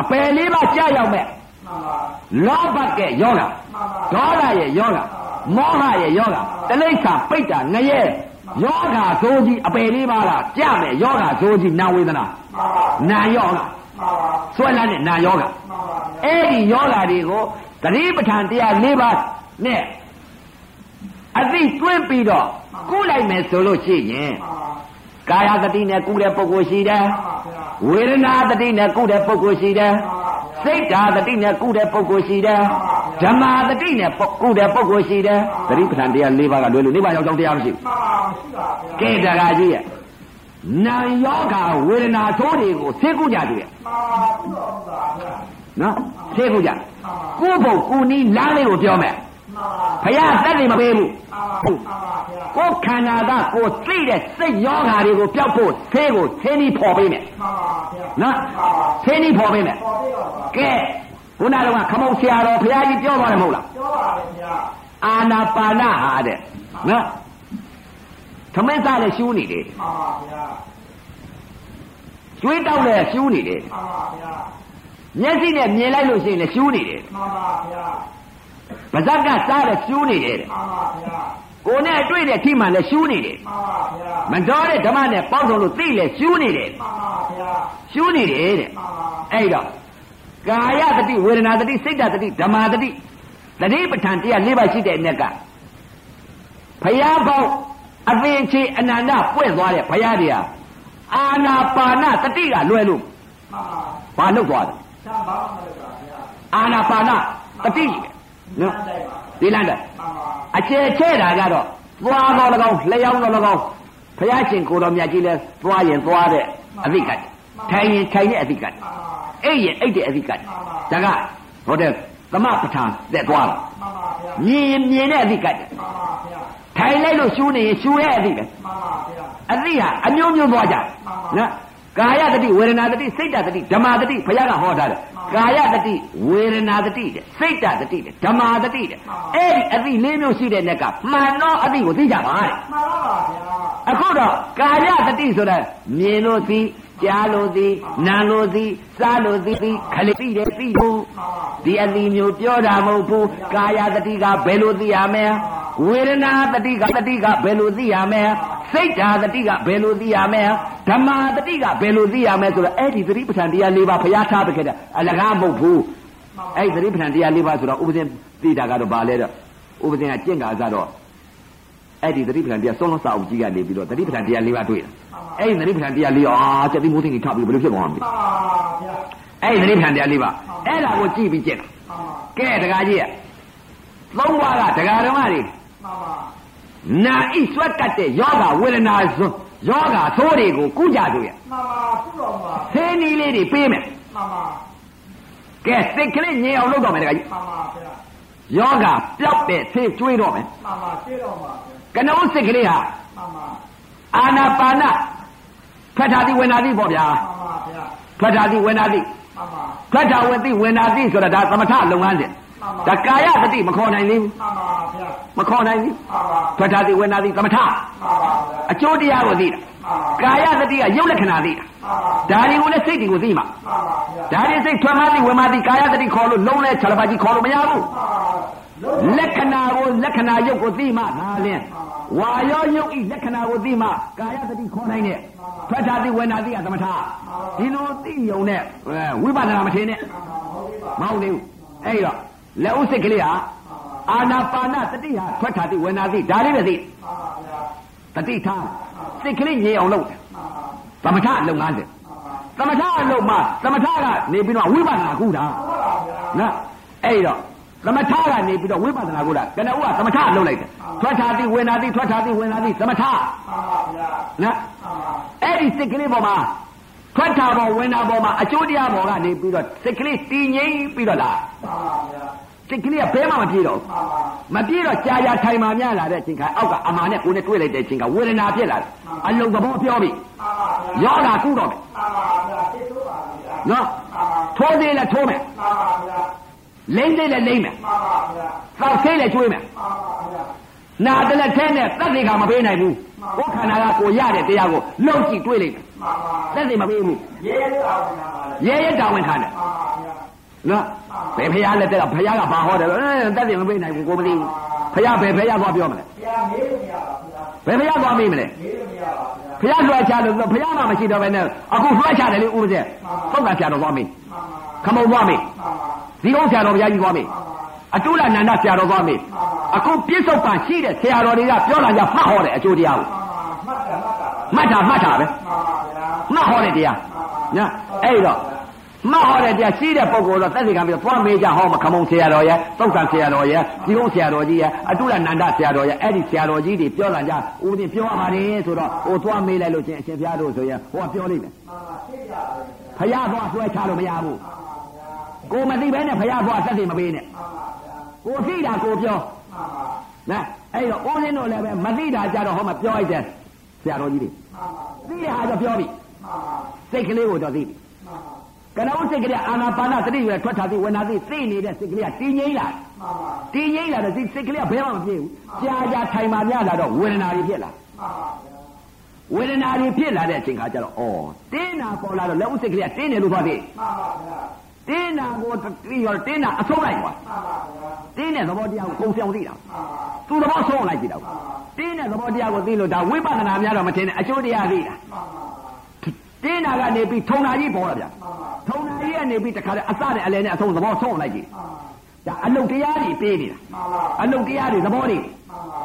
အပယ်လေးပါကြာရောက်မဲ့မှန်ပါလောဘကဲယောဂါမှန်ပါဒေါသရဲ့ယောဂါမောဟရဲ့ယောဂါတလိ္ဆာပိတ်တာငရဲယောဂါဆိုးကြီးအပယ်လေးပါကကြာမဲ့ယောဂါဆိုးကြီးနာဝေဒနာမှန်ပါနာယောဂါမှန်ပါ ဆွဲလန်းတဲ့နာယောဂါမှန်ပါဗျာအဲ့ဒီယောဂါတွေကိုတတိပဋ္ဌာန်တရား၄ပါးနဲ့အသိတွင်းပြီးတော့ကုလိုက်မယ်ဆိုလို့ရှိရင်မှန်ပါကာယတတိနဲ့ကုတဲ့ပုဂ္ဂိုလ်ရှိတယ်မှန်ပါဗျာဝေဒနာတတိနဲ့ကုတဲ့ပုဂ္ဂိုလ်ရှိတယ်မှန်ပါဗျာစိတ်ဓာတတိနဲ့ကုတဲ့ပုဂ္ဂိုလ်ရှိတယ်ဓမ္မာတတိနဲ့ကုတဲ့ပုဂ္ဂိုလ်ရှိတယ်တတိပဋ္ဌာန်တရား၄ပါးကလွယ်လို့နိဗ္ဗာန်ရောက်ကြောင်းတရားမရှိဘူးမှန်ပါမရှိပါဗျာကဲတကားကြီးရဲ့ နာယောဂဝေဒနာသိုးတွေကိုသိကုကြတယ်မှန်ပါဘုရားဥပါဗျာနော်သိကုကြမှန်ပါကိုယ့်ဘုံကိုနီးလမ်းလေးကိုပြောမယ်မှန်ပါဘုရားသက်နေမပေးဘူးမှန်ပါမှန်ပါဗျာကိုယ်ခန္ဓာကကိုယ်သိတဲ့စိတ်ယောဂါတွေကိုပျောက်ဖို့သေးကိုသင်းပြီးဖော်ပေးမယ်မှန်ပါဗျာနော်သင်းပြီးဖော်ပေးမယ်ပေါ်ပြပါပါကဲခုနကခမုတ်ဆရာတော်ဘုရားကြီးပြောသွားတယ်မဟုတ်လားပြောပါလေဗျာအာနာပါနဟာတဲ့နော် သမင်းစားလည်းရှူးနေတယ်မှန်ပါဗျာကျွေးတောက်လည်းရှူးနေတယ်မှန်ပါဗျာမျက်စိနဲ့မြင်လိုက်လို့ရှိရင်လည်းရှူးနေတယ်မှန်ပါဗျာပါဇက်ကစားလည်းရှူးနေတယ်တဲ့မှန်ပါဗျာကိုယ်နဲ့အတွေ့တဲ့ထိမှန်လည်းရှူးနေတယ်မှန်ပါဗျာမတော်တဲ့ဓမ္မနဲ့ပေါက်ဆုံးလို့သိလည်းရှူးနေတယ်မှန်ပါဗျာရှူးနေတယ်တဲ့မှန်ပါအဲ့တော့ကာယတတိဝေဒနာတတိစိတ်တတိဓမ္မာတတိတတိပဋ္ဌာန်တရား၄ပါးရှိတဲ့အ ਨੇ ကဘုရားပေါင်း အသင်ချေအနန္တပွင့်သွားတဲ့ဘုရားတရားအာနာပါနတတိကလွယ်လို့မှန်ပါဘာလုပ်သွားတယ်သံပါမလို့ပါဗျာအာနာပါနတတိပဲနော်တိုက်ပါဒီလမ်းတဲ့မှန်ပါအကျယ်ချဲ့တာကတော့သွားတော်၎င်းလျှောင်းတော်၎င်းဘုရားရှင်ကိုယ်တော်မြတ်ကြီးလဲသွားရင်သွားတဲ့အသိကတ်ထိုင်ရင်ထိုင်တဲ့အသိကတ်မှန်ပါအဲ့ရင်အဲ့တဲ့အဓိကဒါကဟိုတဲ့သမပဋ္ဌာန်တက်သွားတာမှန်ပါဗျာမြင်ရင်မြင်တဲ့အဓိကမှန်ပါဗျာ ထိုင်လိုက်လို့ရှူးနေရင်ရှူရဲ့အဓိပဲမှန်ပါဗျာအဓိဟာအမျိုးမျိုးသွားကြနော်ကာယတတိဝေဒနာတတိစိတ်တတတိဓမ္မာတတိဘုရားကဟောထားတယ်ကာယတတိဝေဒနာတတိတဲ့စိတ်တတတိတဲ့ဓမ္မာတတိတဲ့အဲ့ဒီအသည့်လေးမျိုးရှိတဲ့နဲ့ကမှန်တော့အသည့်ကိုသိကြပါတဲ့မှန်ပါပါဗျာအခုတော့ကာယတတိဆိုတဲ့မြင်လို့သိ ကြားလို့သိနားလို့သိစားလို့သိသိခလိသိတယ်သိဘူးမှန်ပါဒီအတိမျိုးပြောတာမဟုတ်ဘူးကာယတတိကဘယ်လိုသိရမလဲဝေဒနာတတိကတတိကဘယ်လိုသိရမလဲစိတ်ဓာတတိကဘယ်လိုသိရမလဲဓမ္မာတတိကဘယ်လိုသိရမလဲဆိုတော့အဲ့ဒီသတိပဋ္ဌာန်တရား၄ပါးဘုရားထားပေးခဲ့တယ်အလကားမဟုတ်ဘူးအဲ့ဒီသတိပဋ္ဌာန်တရား၄ပါးဆိုတော့ဥပဇင်သိတာကတော့ဘာလဲတော့ဥပဇင်ကကျင့်ကားတော့အဲ့ဒီသတိပဋ္ဌာန်တရားဆုံးလုံးစာအုပ်ကြီးကနေပြီးတော့သတိပဋ္ဌာန်တရား၄ပါးတွေ့တယ် အဲ့ဒီသတိပဋ္ဌာန်တရား၄အာစက်တိမိုးသိင္ကြီးထပြီးဘယ်လိုဖြစ်သွားမှာလဲမှန်ပါဗျာအဲ့ဒီသတိပဋ္ဌာန်တရား၄ပါးအဲ့ဒါကိုကြည့်ပြီးကျင့်တာမှန်ပါကဲတကားကြီးရသုံးပါးကဒကာဓမ္မတွေမှန်ပါနာဣဆွတ်တတ်တဲ့ယောဂဝေဒနာဇွယောဂသိုးတွေကိုကုကြသူရမှန်ပါဘုတော်ပါသင်းနီးလေးတွေပေးမယ်မှန်ပါကဲစိတ်ကလေးငြိမ်အောင်လုပ်တော့မယ်တကားကြီးမှန်ပါဗျာယောဂပျောက်တဲ့ဆေးကျွေးတော့မယ်မှန်ပါရှင်းတော်ပါဗျာကနုံးစိတ်ကလေးဟာမှန်ပါအာနာပါန ဖတ်တာတိဝေနာတိပေါ့ဗျာမှန်ပါဗျာဖတ်တာတိဝေနာတိမှန်ပါဖတ်တာဝေတိဝေနာတိဆိုတာဒါသမထလုပ်ငန်းစဉ်မှန်ပါဒါကာယတတိမခေါ်နိုင်သေးဘူးမှန်ပါဗျာမခေါ်နိုင်ဘူးမှန်ပါဖတ်တာတိဝေနာတိသမထမှန်ပါဗျာအကျိုးတရားကိုသိတာမှန်ပါကာယတတိကရုပ်လက္ခဏာသိတာမှန်ပါဒါတွေကိုလည်းစိတ်တွေကိုသိမှာမှန်ပါဗျာဒါတွေစိတ်ထွက်မှသိဝင်မှသိကာယတတိခေါ်လို့လုံးလဲခြေလပါကြီးခေါ်လို့မရဘူးမှန်ပါလုံးလက္ခဏာကိုလက္ခဏာရုပ်ကိုသိမှဒါလင်း ဝါရောရုပ်ဤလက္ခဏာကိုသိမှကာယတတိခေါ်နိုင်တဲ့ထွက်တာသိဝင်တာသိကသမထဒီလိုသိယုံနဲ့ဝိပဿနာမထင်နဲ့မှန်ပါဟုတ်ပြီပါမဟုတ်သေးဘူးအဲ့တော့လက်ဥစိတ်ကလေးဟာအာနာပါနတတိဟာထွက်တာသိဝင်တာသိဒါလေးပဲသိမှန်ပါဗျာတတိထားစိတ်ကလေးငြိမ်အောင်လုပ်တယ်မှန်ပါသမထလုပ်ငန်းစဉ်သမထအလုပ်မှာသမထကနေပြီးတော့ဝိပဿနာကူတာဟုတ်ပါနော်အဲ့တော့ သမထကနေပြီးတော့ဝိပဿနာကိုလားကနဦးကသမထလုပ်လိုက်တယ်ထွက်ထားသည်ဝင်လာသည်ထွက်ထားသည်ဝင်လာသည်သမထမှန်ပါဗျာနော်မှန်ပါအဲ့ဒီစိတ်ကလေးပေါ်မှာထွက်တာပေါ်ဝင်တာပေါ်မှာအကျိုးတရားပေါ်ကနေပြီးတော့စိတ်ကလေးတည်ငြိမ်ပြီးတော့လားမှန်ပါဗျာစိတ်ကလေးကဘဲမှမပြေတော့ဘူးမှန်ပါမပြေတော့ကြာကြာထိုင်မှများလာတဲ့အချိန်ခါအောက်ကအမာနဲ့ကိုယ်နဲ့တွေ့လိုက်တဲ့အချိန်ကဝေဒနာဖြစ်လာတယ်အလုံးသဘောပြောပြီမှန်ပါဗျာယောဂကုတော့မယ်မှန်ပါဗျာသိတော့ပါဗျာနော်မှန်ပါထိုးသေးလဲထိုးမယ်မှန်ပါဗျာ လိမ့်သေးလဲလိမ့်မယ်မှန်ပါဗျာသောက်သေးလဲကျွေးမယ်မှန်ပါဗျာနာတလက်ထဲနဲ့သက်တွေကမပေးနိုင်ဘူးကိုယ်ခန္ဓာကကိုရတဲ့တရားကိုလှုပ်ကြည့်တွေးလိုက်မယ်မှန်ပါသက်တွေမပေးဘူးရဲတော်နာပါလေရဲရဲတောင်းဝင်ခံတယ်မှန်ပါဗျာနော်ဘယ်ဖရားလက်တက်ကဖရားကဘာဟောတယ်လဲအဲသက်တွေမပေးနိုင်ဘူးကိုမသိဘူးဖရားဘယ်ဖရားသွားပြောမလဲဘုရားမေးလို့မရပါဘူးဗျာဘယ်ဖရားသွားမေးမလဲမေးလို့မရပါဘူးဗျာဖရားလွှဲချလို့ဖရားမှမရှိတော့ဘဲနဲ့အခုလွှဲချတယ်လေဥပဒေပုဂ္ဂဆရာတော်သွားမေးမှန်ပါခမုံသွားမေး မှန်ပါဒီကုန်းဆရာတော်ဘုရားကြီးသွားမေးမှန်ပါအတုလနန္ဒဆရာတော်သွားမေးအခုပြစ္ဆုတ်ပံရှိတဲ့ဆရာတော်တွေကပြောလာကြမှတ်ဟောတယ်အကျိုးတရားကိုမှန်ပါမှတ်တာမှတ်တာပါမှတ်တာမှတ်တာပဲမှန်ပါဗျာမှတ်ဟောတဲ့တရားညာအဲ့တော့မှတ်ဟောတဲ့တရားရှိတဲ့ပုဂ္ဂိုလ်တော့သက်သေခံပြီးတော့သွားမေးကြဟောမခမုံဆရာတော်ရဲ့သုတ်တန်ဆရာတော်ရဲ့ဒီကုန်းဆရာတော်ကြီးရဲ့အတုလနန္ဒဆရာတော်ရဲ့အဲ့ဒီဆရာတော်ကြီးတွေပြောလာကြဥပဒေပြောရပါတယ်ဆိုတော့ဟိုသွားမေးလိုက်လို့ချင်းအရှင်ဘုရားတို့ဆိုရင်ဟိုကပြောလိမ့်မယ်မှန်ပါသိကြပါလေဖယားသွားဆွဲချလို့မရဘူးမှန်ပါဗျာ ကိုမသိဘဲနဲ့ဖယားသွားသက်သေမပေးနဲ့မှန်ပါဗျာကိုသိတာကိုပြောမှန်ပါနဲအဲ့တော့ဦးလင်းတို့လည်းပဲမသိတာကြတော့ဟောမပြောလိုက်တဲ့ဆရာတော်ကြီးတွေမှန်ပါသိတဲ့ဟာ就ပြောပြီမှန်ပါစိတ်ကလေးကိုတော့သိပြီမှန်ပါကနဦးစိတ်ကလေးအာနာပါနသတိရွယ်ထွက်ထားသည်ဝင်လာသည်သိနေတဲ့စိတ်ကလေးကတည်ငြိမ်လာမှန်ပါတည်ငြိမ်လာတော့ဒီစိတ်ကလေးကဘယ်မှမပြေဘူးကြာကြာထိုင်မှများလာတော့ဝေဒနာတွေဖြစ်လာမှန်ပါဗျာဝေဒနာတွေဖြစ်လာတဲ့အချိန်ခါကျတော့ဩတင်းနာပေါ်လာတော့လက်ဦးစိတ်ကလေးကတင်းတယ်လို့သွားသေးမှန်ပါဗျာ တင်းနာကိုတိရောတင်းနာအဆုံးလိုက်ကွာမှန်ပါဗျာတင်းတဲ့သဘောတရားကိုကုံဆောင်သိတာမှန်ပါသူသဘောဆုံးလိုက်ကြည့်တော့တင်းတဲ့သဘောတရားကိုသိလို့ဒါဝိပဿနာများတော့မထင်နဲ့အကျိုးတရားသိတာမှန်ပါတင်းနာကနေပြီးထုံနာကြီးပေါ်လာဗျာမှန်ပါထုံနာကြီးကနေပြီးတခါတည်းအစနဲ့အလယ်နဲ့အဆုံးသဘောဆုံးလိုက်ကြည့်မှန်ပါဒါအလုတ်တရားတွေပေးနေတာမှန်ပါအလုတ်တရားတွေသဘောတွေမှန်ပါ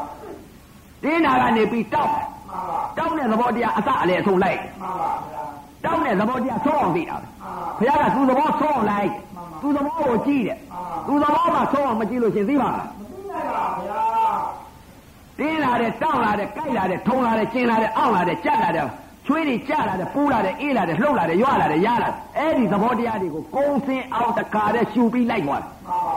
တင်းနာကနေပြီးတောက်မှန်ပါတောက်တဲ့သဘောတရားအစအလယ်အဆုံးလိုက်မှန်ပါဗျာ တောက်တဲ့သဘောတရားဆုံးအောင်သိတာပဲမှန်ပါဘုရားကသူ့သဘောဆုံးအောင်လိုက်သူ့သဘောကိုကြည့်တယ်သူ့သဘောကဆုံးအောင်မကြည့်လို့ရှင်သိပါမလားမသိနိုင်ပါဗျာတင်းလာတဲ့တောက်လာတဲ့ကြိုက်လာတဲ့ထုံလာတဲ့ကျင်လာတဲ့အောင့်လာတဲ့ကြက်လာတဲ့ချွေးတွေကြလာတဲ့ပူလာတဲ့အေးလာတဲ့လှုပ်လာတဲ့ရွလာတဲ့ရလာအဲ့ဒီသဘောတရားတွေကိုကုန်းစင်းအောင်တခါတည်းရှူပြီးလိုက်သွားတယ်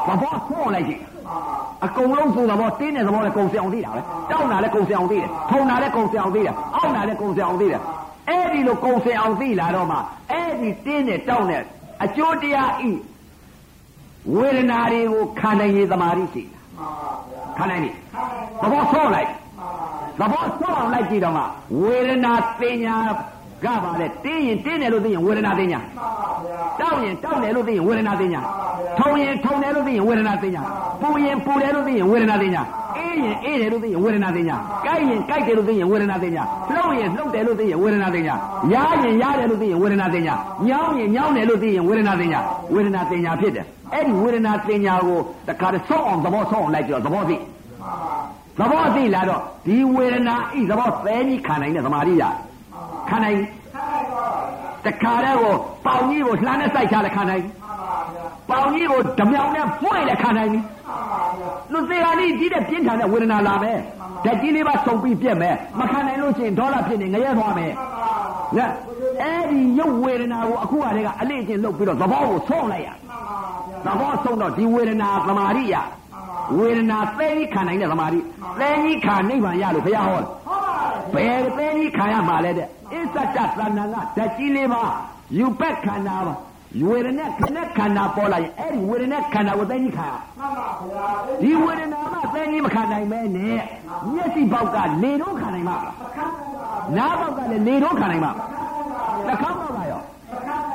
သဘောဆုံးအောင်လိုက်ကြည့်မှန်ပါအကုန်လုံးဆိုသဘောတင်းတဲ့သဘောနဲ့ကုံစအောင်သိတာပဲတောက်တာလည်းကုံစအောင်သိတယ်ထုံတာလည်းကုံစအောင်သိတယ်အောင့်တာလည်းကုံစအောင်သိတယ် အဲ့ဒီလိုကုံစအောင်သိလာတော့မှအဲ့ဒီတင်းတဲ့တောက်တဲ့အကျိုးတရားဤဝေဒနာတွေကိုခံနိုင်ရည်သမာဓိရှိမှန်ပါဗျာခံနိုင်ပြီခိုင်းပါသဘောဆုံးလိုက်မှန်ပါသဘောဆုံးအောင်လိုက်ကြည့်တော့မှဝေဒနာတင်ညာကပါလေတင်းရင်တင်းတယ်လို့သိရင်ဝေဒနာတင်ညာမှန်ပါဗျာတောက်ရင်တောက်တယ်လို့သိရင်ဝေဒနာတင်ညာထုံရင်ထုံတယ်လို့သိရင်ဝေဒနာတင်ညာပူရင်ပူတယ်လို့သိရင်ဝေဒနာတင်ညာအေး ရင်အေးတယ်လို့သိရင်ဝေဒနာတင်ညာကြိုက်ရင်ကြိုက်တယ်လို့သိရင်ဝေဒနာတင်ညာလှုပ်ရင်လှုပ်တယ်လို့သိရင်ဝေဒနာတင်ညာရားရင်ရားတယ်လို့သိရင်ဝေဒနာတင်ညာညောင်းရင်ညောင်းတယ်လို့သိရင်ဝေဒနာတင်ညာဝေဒနာတင်ညာဖြစ်တယ်အဲ့ဒီဝေဒနာတင်ညာကိုတခါတည်းဆုံးအောင်သဘောဆုံးအောင်လိုက်ကြတော့သဘောသိမှန်ပါသဘောသိလာတော့ဒီဝေဒနာဤသဘောသဲကြီးခံနိုင်တဲ့သမာဓိရခံနိုင်ခိုင်းပါဗျာတခါတည်းကိုပေါင်ကြီးကိုလှမ်းနဲ့စိုက်ချလဲခံနိုင်မှန်ပါဗျာပေါင်ကြီးကိုဓမြောင်နဲ့ပွင့်လဲခံနိုင်ပြီမှန်ပါဗျာ လူသေးဟာလေးကြီးတဲ့ပြင်းထန်တဲ့ဝေဒနာလာမယ်ဓာတ်ကြီးလေးပါစုံပြီးပြက်မယ်မခံနိုင်လို့ရှိရင်ဒေါသဖြစ်နေငရဲသွားမယ်မှန်ပါညအဲ့ဒီရုပ်ဝေဒနာကိုအခုကတည်းကအလေးအကျင့်လုပ်ပြီးတော့သဘောကိုဆုံးလိုက်ရမှန်ပါဗျာသဘောဆုံးတော့ဒီဝေဒနာသမာဓိရဝေဒနာသဲကြီးခံနိုင်တဲ့သမာဓိသဲကြီးခံနိဗ္ဗာန်ရလို့ဘုရားဟောတယ်ဟုတ်ပါတယ်ဘယ်သိကြီးခံရမှာလဲတဲ့အစ္ဆတသဏ္ဍာန်ကဓာတ်ကြီးလေးပါယူပက်ခန္ဓာပါ ဝေဒနာခဏခန္ဓာပေါ်လာရင်အဲ့ဒီဝေဒနာခန္ဓာကိုသိကြီးခံရမှန်ပါဗျာဒီဝေဒနာမှသိကြီးမခံနိုင်မဲနဲ့မျက်စိပေါက်ကလေတော့ခံနိုင်မှာလားခိုင်းပါနားပေါက်ကလည်းလေတော့ခံနိုင်မှာလားနှာခေါင်းပေါက်ကရော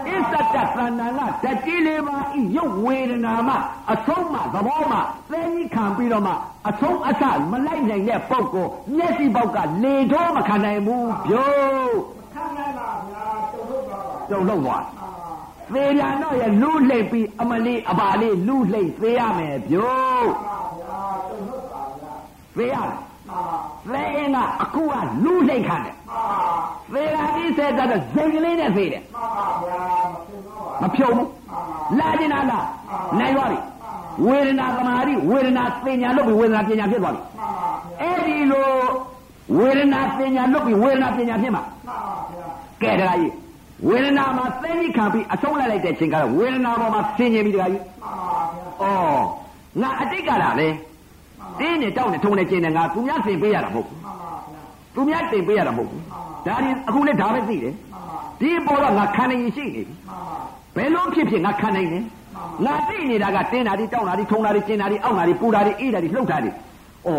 အစ္ဆတသဏ္ဍာန်ကဓာတ်ကြီးလေးပါဤရုပ်ဝေဒနာမှအဆုံးမှသဘောမှသိကြီးခံပြီးတော့မှအဆုံးအစမလိုက်နိုင်တဲ့ပုဂ္ဂိုလ်မျက်စိပေါက်ကလေတော့မခံနိုင်ဘူးဗျို့ခိုင်းနိုင်ပါဗျာတုံ့လို့ပါပါကျုံလုံးသွားမှန်ပါ သေပြန်တော့ရလူလှိမ့်ပြီးအမလေးအပါလေးလူလှိမ့်သေးရမယ်ဗျို့ပါဗျာတုံ့လို့ပါဗျာသေရလားမှန်ပါသေရင်ကအခုကလူလှိမ့်ခံတယ်မှန်ပါသေတာဒီဆက်တော့ဇင်ကလေးနဲ့သေတယ်မှန်ပါဗျာမသိတော့ပါမဖြုံဘူးလာကျင်တာလားမှန်ပါနိုင်သွားပြီဝေဒနာသမာဓိဝေဒနာပညာလုပ်ပြီးဝေဒနာပညာဖြစ်သွားပြီမှန်ပါဗျာအဲ့ဒီလိုဝေဒနာပညာလုပ်ပြီးဝေဒနာပညာဖြစ်မှာမှန်ပါဗျာကဲတခါကြီး ဝေဒနာမှာသိကြီးခံပြီးအဆုံးလိုက်လိုက်တဲ့ချိန်ကတော့ဝေဒနာပေါ်မှာဆင်ញင်ပြီတခါကြီးမှန်ပါဗျာဩငါအတိတ်ကလာလေတင်းနဲ့တောက်နဲ့ထုံနဲ့ကျင်းနဲ့ငါသူများသင်ပေးရတာမဟုတ်ဘူးမှန်ပါဗျာသူများတင်ပေးရတာမဟုတ်ဘူးဒါဒီအခုလည်းဒါပဲသိတယ်မှန်ပါဒီပေါ်တော့ငါခံနိုင်ရင်ရှိနေပြီမှန်ပါဘယ်လိုဖြစ်ဖြစ်ငါခံနိုင်တယ်ငါသိနေတာကတင်းတာဒီတောက်တာဒီထုံတာဒီကျင်းတာဒီအောက်တာဒီပူတာဒီအေးတာဒီလှုပ်တာဒီဩ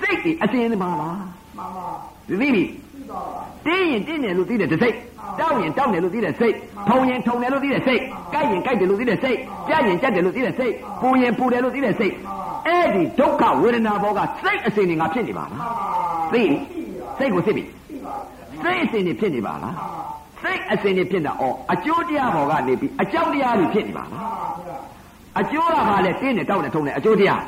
စိတ်ဒီအစင်းမှာလားမှန်ပါဒီသိပြီသိပါပါတင်းရင်တင်းတယ်လို့သိတဲ့တစ်စိ တ်တောက်ရင်တောက်တယ်လို့သိတဲ့စိတ်ထုံရင်ထုံတယ်လို့သိတဲ့စိတ်ကြိုက်ရင်ကြိုက်တယ်လို့သိတဲ့စိတ်ကြက်ရင်ကြက်တယ်လို့သိတဲ့စိတ်ပူရင်ပူတယ်လို့သိတဲ့စိတ်အဲ့ဒီဒုက္ခဝေဒနာဘောကစိတ်အစဉ်တွေငါဖြစ်နေပါလားမှန်ပါသိပြီစိတ်ကိုစစ်ပြီသိပါစိတ်အစဉ်တွေဖြစ်နေပါလားစိတ်အစဉ်တွေဖြစ်တာဩအကျိုးတရားဘောကနေပြီးအကြောင်းတရားတွေဖြစ်နေပါလားမှန်ပါဗျာအကျိုးကဘာလဲတင်းနဲ့တောက်နဲ့ထုံနဲ့အကျိုးတရား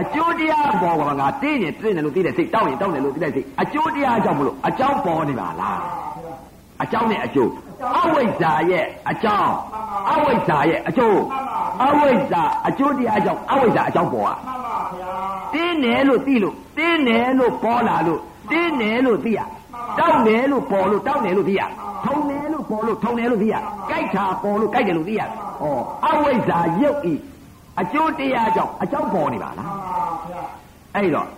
အကျိုးတရားဘောကငါတင်းနဲ့တင်းတယ်လို့သိတဲ့စိတ်တောက်ရင်တောက်တယ်လို့သိတဲ့စိတ်အကျိုးတရားကြောင့်မလို့အကြောင်းပေါ်နေပါလား အကြောင်းနဲ့အကျိုးအဝိဇ္ဇာရဲ့အကြောင်းအဝိဇ္ဇာရဲ့အကျိုးအဝိဇ္ဇာအကျိုးတရားကြောင့်အဝိဇ္ဇာအကြောင်းပေါ်อ่ะမှန်ပါဗျာတင်းတယ်လို့သိလို့တင်းတယ်လို့ပေါ်လာလို့တင်းတယ်လို့သိရတောက်တယ်လို့ပေါ်လို့တောက်တယ်လို့သိရထုံတယ်လို့ပေါ်လို့ထုံတယ်လို့သိရကြိုက်တာပေါ်လို့ကြိုက်တယ်လို့သိရဩအဝိဇ္ဇာရုပ်ဤအကျိုးတရားကြောင့်အကြောင်းပေါ်နေပါလားမှန်ပါဗျာအဲ့တော့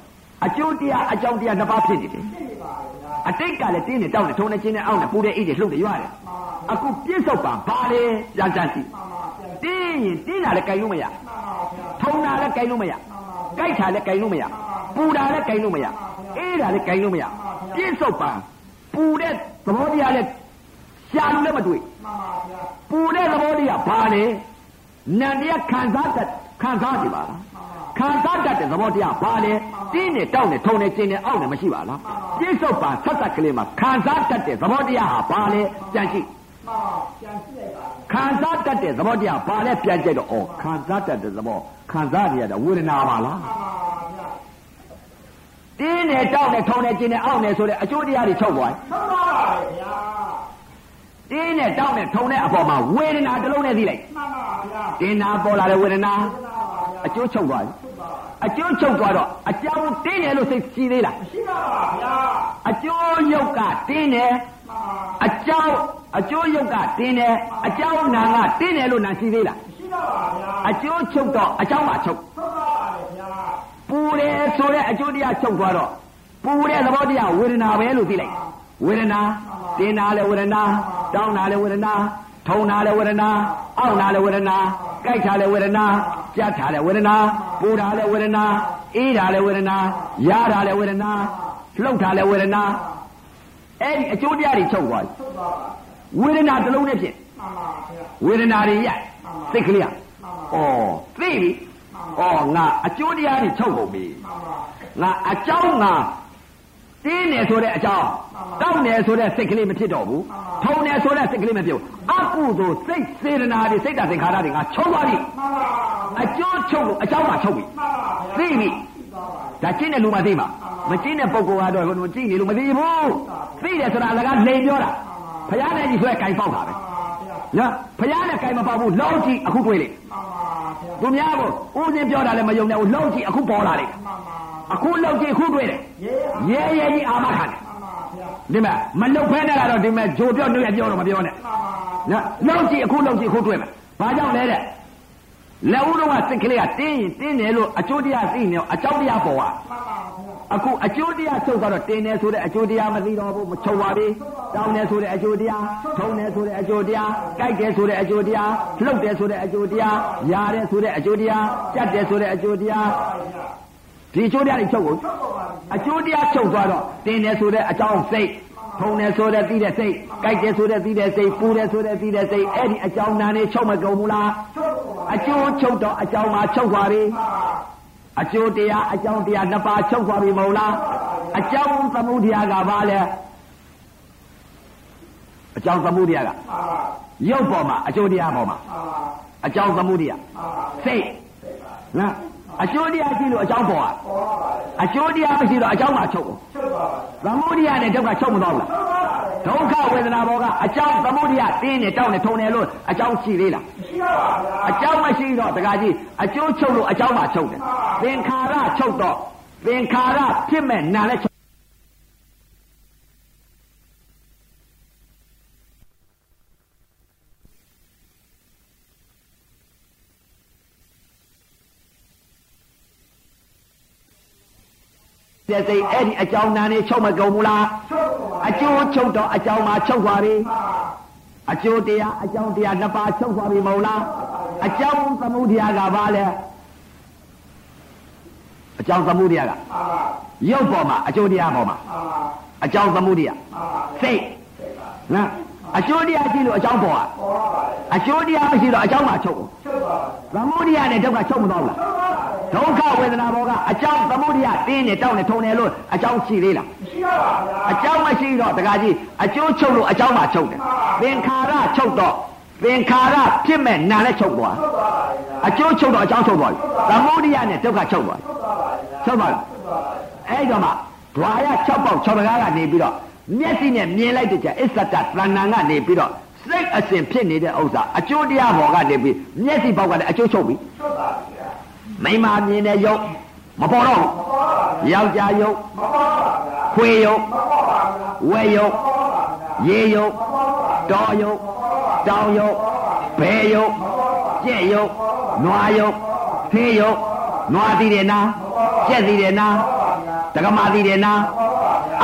အကျိုးတရားအကြောင်းတရားနှစ်ပါးဖြစ်နေတယ်သိပါဗျာ အတိတ်ကလည်းတင်းနေတောက်နေထုံနေချင်းနေအောက်နေပူတဲ့အိတ်တွေလှုပ်နေရွရတယ်မှန်ပါအခုပြစ္ဆုတ်ပါဘာလဲကြမ်းကြမ်းစီမှန်ပါဗျာတင်းရင်တင်းတာလည်းကြိုင်လို့မရမှန်ပါဗျာထုံတာလည်းကြိုင်လို့မရကြိုက်တာလည်းကြိုင်လို့မရပူတာလည်းကြိုင်လို့မရအေးတာလည်းကြိုင်လို့မရပြစ္ဆုတ်ပါပူတဲ့သဘောတရားလည်းရှာလို့လည်းမတွေ့မှန်ပါဗျာပူတဲ့သဘောတရားဘာလဲနံတရားခံစားတတ်ခံစားကြည့်ပါလား ခံစားတတ်တဲ့သဘောတရားဘာလဲတင်းနဲ့တောက်နဲ့ထုံနဲ့ကျင်းနဲ့အောက်နဲ့မရှိပါလားပြစ္ဆုတ်ပါဆက်ဆက်ကလေးမှာခံစားတတ်တဲ့သဘောတရားဟာဘာလဲကြံရှိမှန်ပါပြန်ကြည့်လိုက်ပါဗျာခံစားတတ်တဲ့သဘောတရားဘာလဲပြန်ကြိုက်တော့ဩခံစားတတ်တဲ့သဘောခံစားနေရတာဝေဒနာပါလားမှန်ပါဗျာတင်းနဲ့တောက်နဲ့ထုံနဲ့ကျင်းနဲ့အောက်နဲ့ဆိုတဲ့အကျိုးတရားတွေချုပ်သွားဆုံးပါပါဗျာတင်းနဲ့တောက်နဲ့ထုံတဲ့အပေါ်မှာဝေဒနာတစ်လုံးနဲ့သိလိုက်မှန်ပါဗျာတင်းနာပေါ်လာတဲ့ဝေဒနာမှန်ပါဗျာ အကျိုးချုပ်သွားပြီဆုံးပါပါအကျိုးချုပ်သွားတော့အကြောင်းတင်းတယ်လို့စိတ်ရှိသေးလားရှိပါပါဗျာအကျိုးရုပ်ကတင်းတယ်မှန်ပါအကြောင်းအကျိုးရုပ်ကတင်းတယ်အကြောင်းနာကတင်းတယ်လို့နာရှိသေးလားရှိပါပါဗျာအကျိုးချုပ်တော့အကြောင်းကချုပ်ဆုံးပါပါဗျာပူတယ်ဆိုတဲ့အကျိုးတရားချုပ်သွားတော့ပူတဲ့သဘောတရားဝေဒနာပဲလို့သိလိုက်ဝေဒနာတင်းတာလည်းဝေဒနာတောင်းတာလည်းဝေဒနာထုံတာလည်းဝေဒနာအောင့်တာလည်းဝေဒနာကြိုက်တာလည်းဝေဒနာ ကြက်တာလည်းဝေဒနာပူတာလည်းဝေဒနာအေးတာလည်းဝေဒနာရတာလည်းဝေဒနာလှုပ်တာလည်းဝေဒနာအဲ့ဒီအကျိုးတရားတွေချုပ်သွားပြီဆုံးပါပါဝေဒနာတစ်လုံးနဲ့ဖြင့်မှန်ပါဗျာဝေဒနာတွေရိုက်စိတ်ကလေးอ่ะမှန်ပါဩသိပြီဩငါအကျိုးတရားတွေချုပ်ကုန်ပြီမှန်ပါငါအကြောင်းငါ တင်းတယ်ဆိုတဲ့အကြောင်းတောက်တယ်ဆိုတဲ့စိတ်ကလေးမဖြစ်တော့ဘူးထုံတယ်ဆိုတဲ့စိတ်ကလေးမဖြစ်ဘူးအကုသိုလ်စိတ်စေတနာတွေစိတ်ဓာတ်သင်္ခါရတွေငါချုပ်သွားပြီမှန်ပါအကျိုးချုပ်လို့အကြောင်းမှချုပ်ပြီမှန်ပါဗျာသိပြီသိပါပါဒါကျင့်တဲ့လူမှသိမှာမကျင့်တဲ့ပုဂ္ဂိုလ်ကတော့ဟိုကြည့်နေလို့မသိဘူးသိတယ်ဆိုတာလည်းကလိန်ပြောတာဘုရားနဲ့ကြီးဆိုရဲကင်ပေါက်တာပဲမှန်ပါဗျာနော်ဘုရားနဲ့ကင်မပေါက်ဘူးလုံးကြည့်အခုတွေ့လေမှန်ပါဗျာသူများကိုဦးစင်းပြောတာလည်းမယုံနဲ့ဘူးလုံးကြည့်အခုပေါ်လာလေမှန်ပါ အခုလုံးကြည့်အခုတွေ့တယ်ရေရဲရဲကြီးအာမခံတယ်မှန်ပါဗျာဒီမဲ့မလုတ်ဖဲနဲ့ကတော့ဒီမဲ့ဂျိုပြောနှွေပြောတော့မပြောနဲ့မှန်ပါနော်လောက်ကြည့်အခုလောက်ကြည့်အခုတွေ့မယ်ဘာကြောင့်လဲတဲ့လက်ဦးတော့ကစိတ်ကလေးကတင်းရင်တင်းတယ်လို့အကျိုးတရားသိနေတော့အကြောင်းတရားပေါ်သွားမှန်ပါဗျာအခုအကျိုးတရားချုပ်သွားတော့တင်းတယ်ဆိုတဲ့အကျိုးတရားမသိတော့ဘူးမချုပ်ပါဘူးတောင်းတယ်ဆိုတဲ့အကျိုးတရားထုံတယ်ဆိုတဲ့အကျိုးတရားကြိုက်တယ်ဆိုတဲ့အကျိုးတရားလှုပ်တယ်ဆိုတဲ့အကျိုးတရားယာတယ်ဆိုတဲ့အကျိုးတရားကြက်တယ်ဆိုတဲ့အကျိုးတရား ဒီအကျိုးတရားတွေချုပ်ကုန်ဟုတ်ပါပါအကျိုးတရားချုပ်သွားတော့တင်းတယ်ဆိုတဲ့အကြောင်းစိတ်ထုံတယ်ဆိုတဲ့သိတဲ့စိတ်ကြိုက်တယ်ဆိုတဲ့သိတဲ့စိတ်ပူတယ်ဆိုတဲ့သိတဲ့စိတ်အဲ့ဒီအကြောင်းနာနေချုပ်မကုန်ဘူးလားချုပ်ပါပါအကျိုးချုပ်တော့အကြောင်းမှာချုပ်သွားပြီအကျိုးတရားအကြောင်းတရားနှစ်ပါးချုပ်သွားပြီမဟုတ်လားအကြောင်းသမှုတရားကဘာလဲအကြောင်းသမှုတရားကမှန်ပါရုပ်ပေါ်မှာအကျိုးတရားပေါ်မှာမှန်ပါအကြောင်းသမှုတရားမှန်ပါစိတ်နော် အကျိုးတရားရှိလို့အကြောင်းပေါ်อ่ะပေါ်ပါပါအကျိုးတရားမရှိတော့အကြောင်းမှာချုပ်ကုန်ချုပ်ပါပါသမုဒိယနဲ့ဒုက္ခချုပ်မသွားဘူးလားဟုတ်ပါပါဒုက္ခဝေဒနာဘောကအကြောင်းသမုဒိယတင်းနေတောက်နေထုံနေလို့အကြောင်းရှိသေးလားရှိအကြောင်းမရှိတော့တခါကြီးအကျိုးချုပ်လို့အကြောင်းမှချုပ်တယ်သင်္ခါရချုပ်တော့သင်္ခါရဖြစ်မဲ့နာလည်း ပ်တဲ့စိတ်အဲ့ဒီအကြောင်းနာနေချုပ်မကုန်ဘူးလားအကျိုးချုပ်တော့အကြောင်းမှချုပ်သွားပြီအကျိုးတရားအကြောင်းတရားနှစ်ပါးချုပ်သွားပြီမဟုတ်လားအကြောင်းသမှုတရားကဘာလဲအကြောင်းသမှုတရားကရုပ်ပေါ်မှာအကျိုးတရားပေါ်မှာအကြောင်းသမှုတရားစိတ်နော် အကျိုးတရားရှိလို့အကြောင်းပေါ်อ่ะအကျိုးတရားမရှိတော့အကြောင်းမှချုပ်သမှုတရားနဲ့ဒုက္ခချုပ်မသွားဘူးလားဒုက္ခဝေဒနာဘောကအကြောင်းသမုဒိယတင်းနေတောင်းနေထုံနေလို့အကြောင်းရှိသေးလားအကြောင်းမရှိတော့တခါကြီးအကျိုးချုပ်လို့အကြောင်းမှချုပ်တယ်သင်္ခါရချုပ်တော့သင်္ခါရဖြစ်မဲ့နာလည်းချုပ်သွားအကျိုးချုပ်တော့အကြောင်းချုပ်သွားပြီသမုဒိယနဲ့ဒုက္ခချုပ်သွားချုပ်သွားလားအဲ့တော့မှဓွာရ6ပေါက်6တကားကနေပြီးတော့ မျက်စိနဲ့မြင်လိုက်တဲ့ချက်အစ္ဆတသဏ္ဍာန်ကနေပြီးတော့စိတ်အစဉ်ဖြစ်နေတဲ့ဥစ္စာအကျိုးတရားဘောကနေပြီးမျက်စိပေါက်ကလည်းအကျိုးချုပ်ပြီမိမမြင်တဲ့ယုတ်မပေါ်တော့ဘူးယောက်ျားယုတ်ခွေယုတ်ဝဲယုတ်ရေယုတ်တော်ယုတ်တောင်ယုတ်ဘဲယုတ်ကြက်ယုတ်နွားယုတ်ဖေးယုတ်နွားသီးတယ်နာကြက်သီးတယ်နာတက္ကမသီးတယ်နာ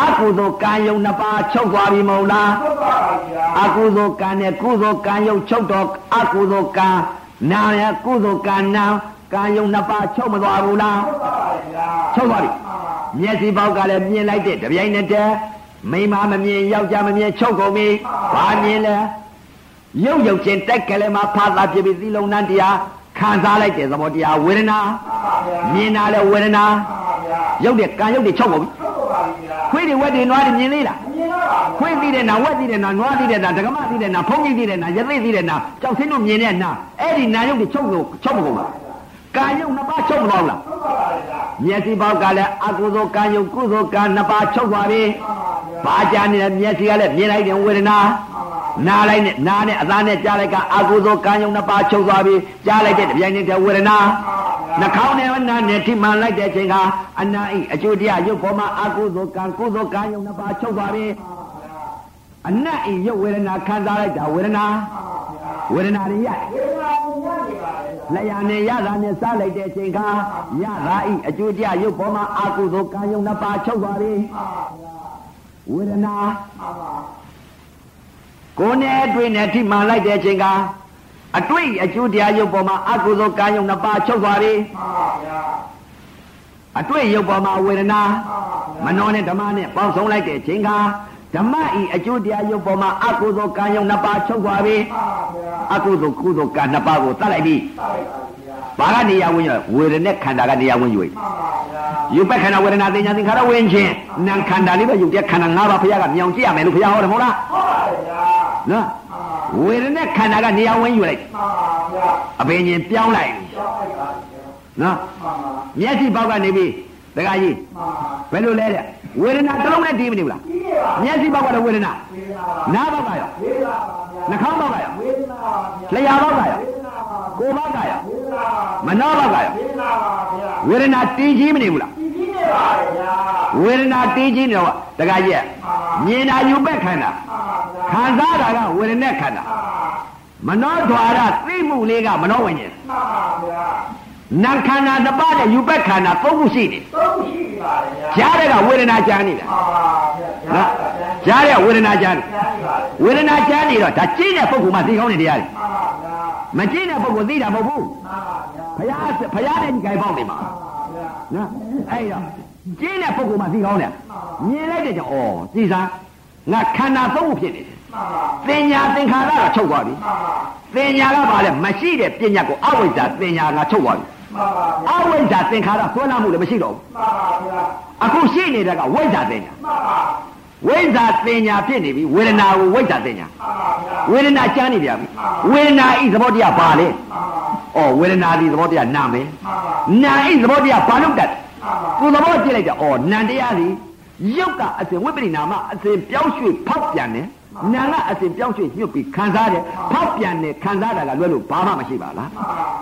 အကုသိုလ်ကံယုံနှစ်ပါးချုပ်သွားပြီမဟုတ်လားအကုသိုလ်ကံနဲ့ကုသိုလ်ကံယုံချုပ်တော့အကုသိုလ်ကံနာရကုသိုလ်ကံနာကံယုံနှစ်ပါးချုပ်မသွားဘူးလားချုပ်သွားပြီမျက်စိပေါက်ကလည်းမြင်လိုက်တဲ့တပြိုင်နက်တည်းမိမမမြင်ယောက်ျားမမြင်ချုပ်ကုန်ပြီဘာမြင်လဲရုပ်ရုပ်ချင်းတိုက်ကလေးမှာဖာသာဖြစ်ပြီးသီလုံးနှံတရားခံစားလိုက်တဲ့သဘောတရားဝေဒနာမြင်တာလဲဝေဒနာရုပ်တဲ့ကံရုပ်တွေချုပ်ကုန်ပြီ ခွေးတွေဝက်တွေနွားတွေမြင်သေးလားခွေးသိတဲ့နာဝက်သိတဲ့နာနွားသိတဲ့နာဒကမသိတဲ့နာဖုံးကြီးသိတဲ့နာရသိသိတဲ့နာကြောက်စင်းတို့မြင်တဲ့နာအဲ့ဒီနာရုပ်တွေချုပ်လို့ချုပ်မကုန်ဘူးကာယုံနှစ်ပါးချုပ်မသွားဘူးလားမျက်စိပေါက်ကလည်းအကုသိုလ်ကာယုံကုသိုလ်ကနှစ်ပါးချုပ်သွားပြီဘာကြနေလဲမျက်စိကလည်းမြင်လိုက်တဲ့ဝေဒနာနားလိုက်နဲ့နားနဲ့အသားနဲ့ကြားလိုက်ကအကုသိုလ်ကာယုံနှစ်ပါးချုပ်သွားပြီကြားလိုက်တဲ့တပြိုင်နက်တည်းဝေဒနာ နှာခေါင်းနဲ့နားနဲ့ထိမှန်လိုက်တဲ့အချိန်ကအနာဤအကျိုးတရားရုပ်ပေါ်မှာအကုသိုလ်ကံကုသိုလ်ကာယုံနှစ်ပါးချုပ်သွားပြီအနတ်ဤရုပ်ဝေဒနာခံစားလိုက်တာဝေဒနာဝေဒနာတွေရလျာနဲ့ရတာနဲ့စားလိုက်တဲ့အချိန်ခါရတာဤအကျိုးတရားရုပ်ပေါ်မှာအာကုသိုလ်ကံယုံနှစ်ပါးချုပ်သွားပြီဝေဒနာကိုယ်နဲ့အတွင်းနဲ့ထိမှန်လိုက်တဲ့အချိန်က အတွေ့အကျိုးတရားရုပ်ပေါ်မှာအာကုသိုလ်ကံယုံနှစ်ပါးချုပ်သွားပြီအတွေ့ရုပ်ပေါ်မှာဝေဒနာမနောနဲ့ဓမ္မနဲ့ပေါင်းစုံလိုက်တဲ့အချိန်ကဓမ္မဤအကျိုးတရားရုပ်ပေါ်မှာအကုသိုလ်ကံယုံနှစ်ပါးချုပ်သွားပြီအကုသိုလ်ကုသိုလ်ကံနှစ်ပါးကိုတတ်လိုက်ပြီဘာကနေရာဝင်ရဝေဒနဲ့ခန္ဓာကနေရာဝင်ယူယူပက်ခန္ဓာဝေဒနာသင်ညာသင်္ခါရဝင်ခြင်းနာခန္ဓာလေးပဲယူတဲ့ခန္ဓာ၅ပါးဘုရားကမြောင်ကြည့်ရမယ်လို့ဘုရားဟောတယ်မဟုတ်လားဟုတ်ပါဗျာနော် ဝေဒနဲ့ခန္ဓာကနေရာဝင်ယူလိုက်အဘိညာဉ်ပြောင်းလိုက်နော်မျက်စိပေါက်ကနေပြီးတခါကြီးဘယ်လိုလဲတဲ့ဝေဒနာတစ်လုံးနဲ့တည်မနေဘူးလားမျက်စိပေါက်ကတော့ဝေဒနာနားပေါက်ကရောနှာခေါင်းပေါက်ကရောလျှာပေါက်ကရောကိုယ်ပေါက်ကရောမနှောပေါက်ကရောဝေဒနာတည်ကြီးမနေဘူးလား ဝေဒနာတည်ကြီးနေတော့တခါကြီးမြင်တာယူပက်ခန္ဓာခံစားတာကဝေဒနာခန္ဓာမနောဓွာရသိမှုလေးကမနောဝိညာဉ်နာခန္ဓာတစ်ပါးနဲ့ယူပက်ခန္ဓာသုံးခုရှိတယ်သုံးခုရှိပါဗျာကြားတဲ့ကဝေဒနာကြားနေတာနော်ကြားတဲ့ဝေဒနာကြားနေဝေဒနာကြားနေတော့ဒါကျင့်တဲ့ပုဂ္ဂိုလ်မှသိကောင်းတဲ့တရားတွေမကျင့်တဲ့ပုဂ္ဂိုလ်သိတာမဟုတ်ဘူးဘုရားဘုရားနဲ့ကြိုင်ပေါက်နေမှာနော် အဲ့တော့ကျင့်တဲ့ပုဂ္ဂိုလ်မှသိကောင်းတယ်မြင်လိုက်တဲ့ကြောင့်ဩသိစားငါခန္ဓာသုံးခုဖြစ်နေတယ်သင်ညာသင်္ခါရကချုပ်သွားပြီသင်ညာကဘာလဲမရှိတဲ့ပညာကိုအဝိဇ္ဇာသင်ညာကချုပ်သွားပြီအဝိဇ္ဇာသင်္ခါရဆွဲလာမှုလည်းမရှိတော့ဘူးအခုရှိနေတဲ့ကဝိဇ္ဇာသင်ညာဝိဇ္ဇာသင်ညာဖြစ်နေပြီဝေဒနာကိုဝိဇ္ဇာသင်ညာဝေဒနာကြားနေပြန်ပြီဝေဒနာဤသဘောတရားဘာလဲ ဩဝေဒနာဒီသဘောတရားနာမယ်နာဤသဘောတရားဘာလို့တတ်သူသဘောကြည့်လိုက်တာဩနံတရားဒီရုပ်ကအစဉ်ဝိပရိနာမအစဉ်ပြောင်းရွှေ့ဖောက်ပြန်တယ်နာကအစဉ်ပြောင်းရွှေ့ညှွတ်ပြီးခံစားတယ်ဖောက်ပြန်တယ်ခံစားတာကလွဲလို့ဘာမှမရှိပါလား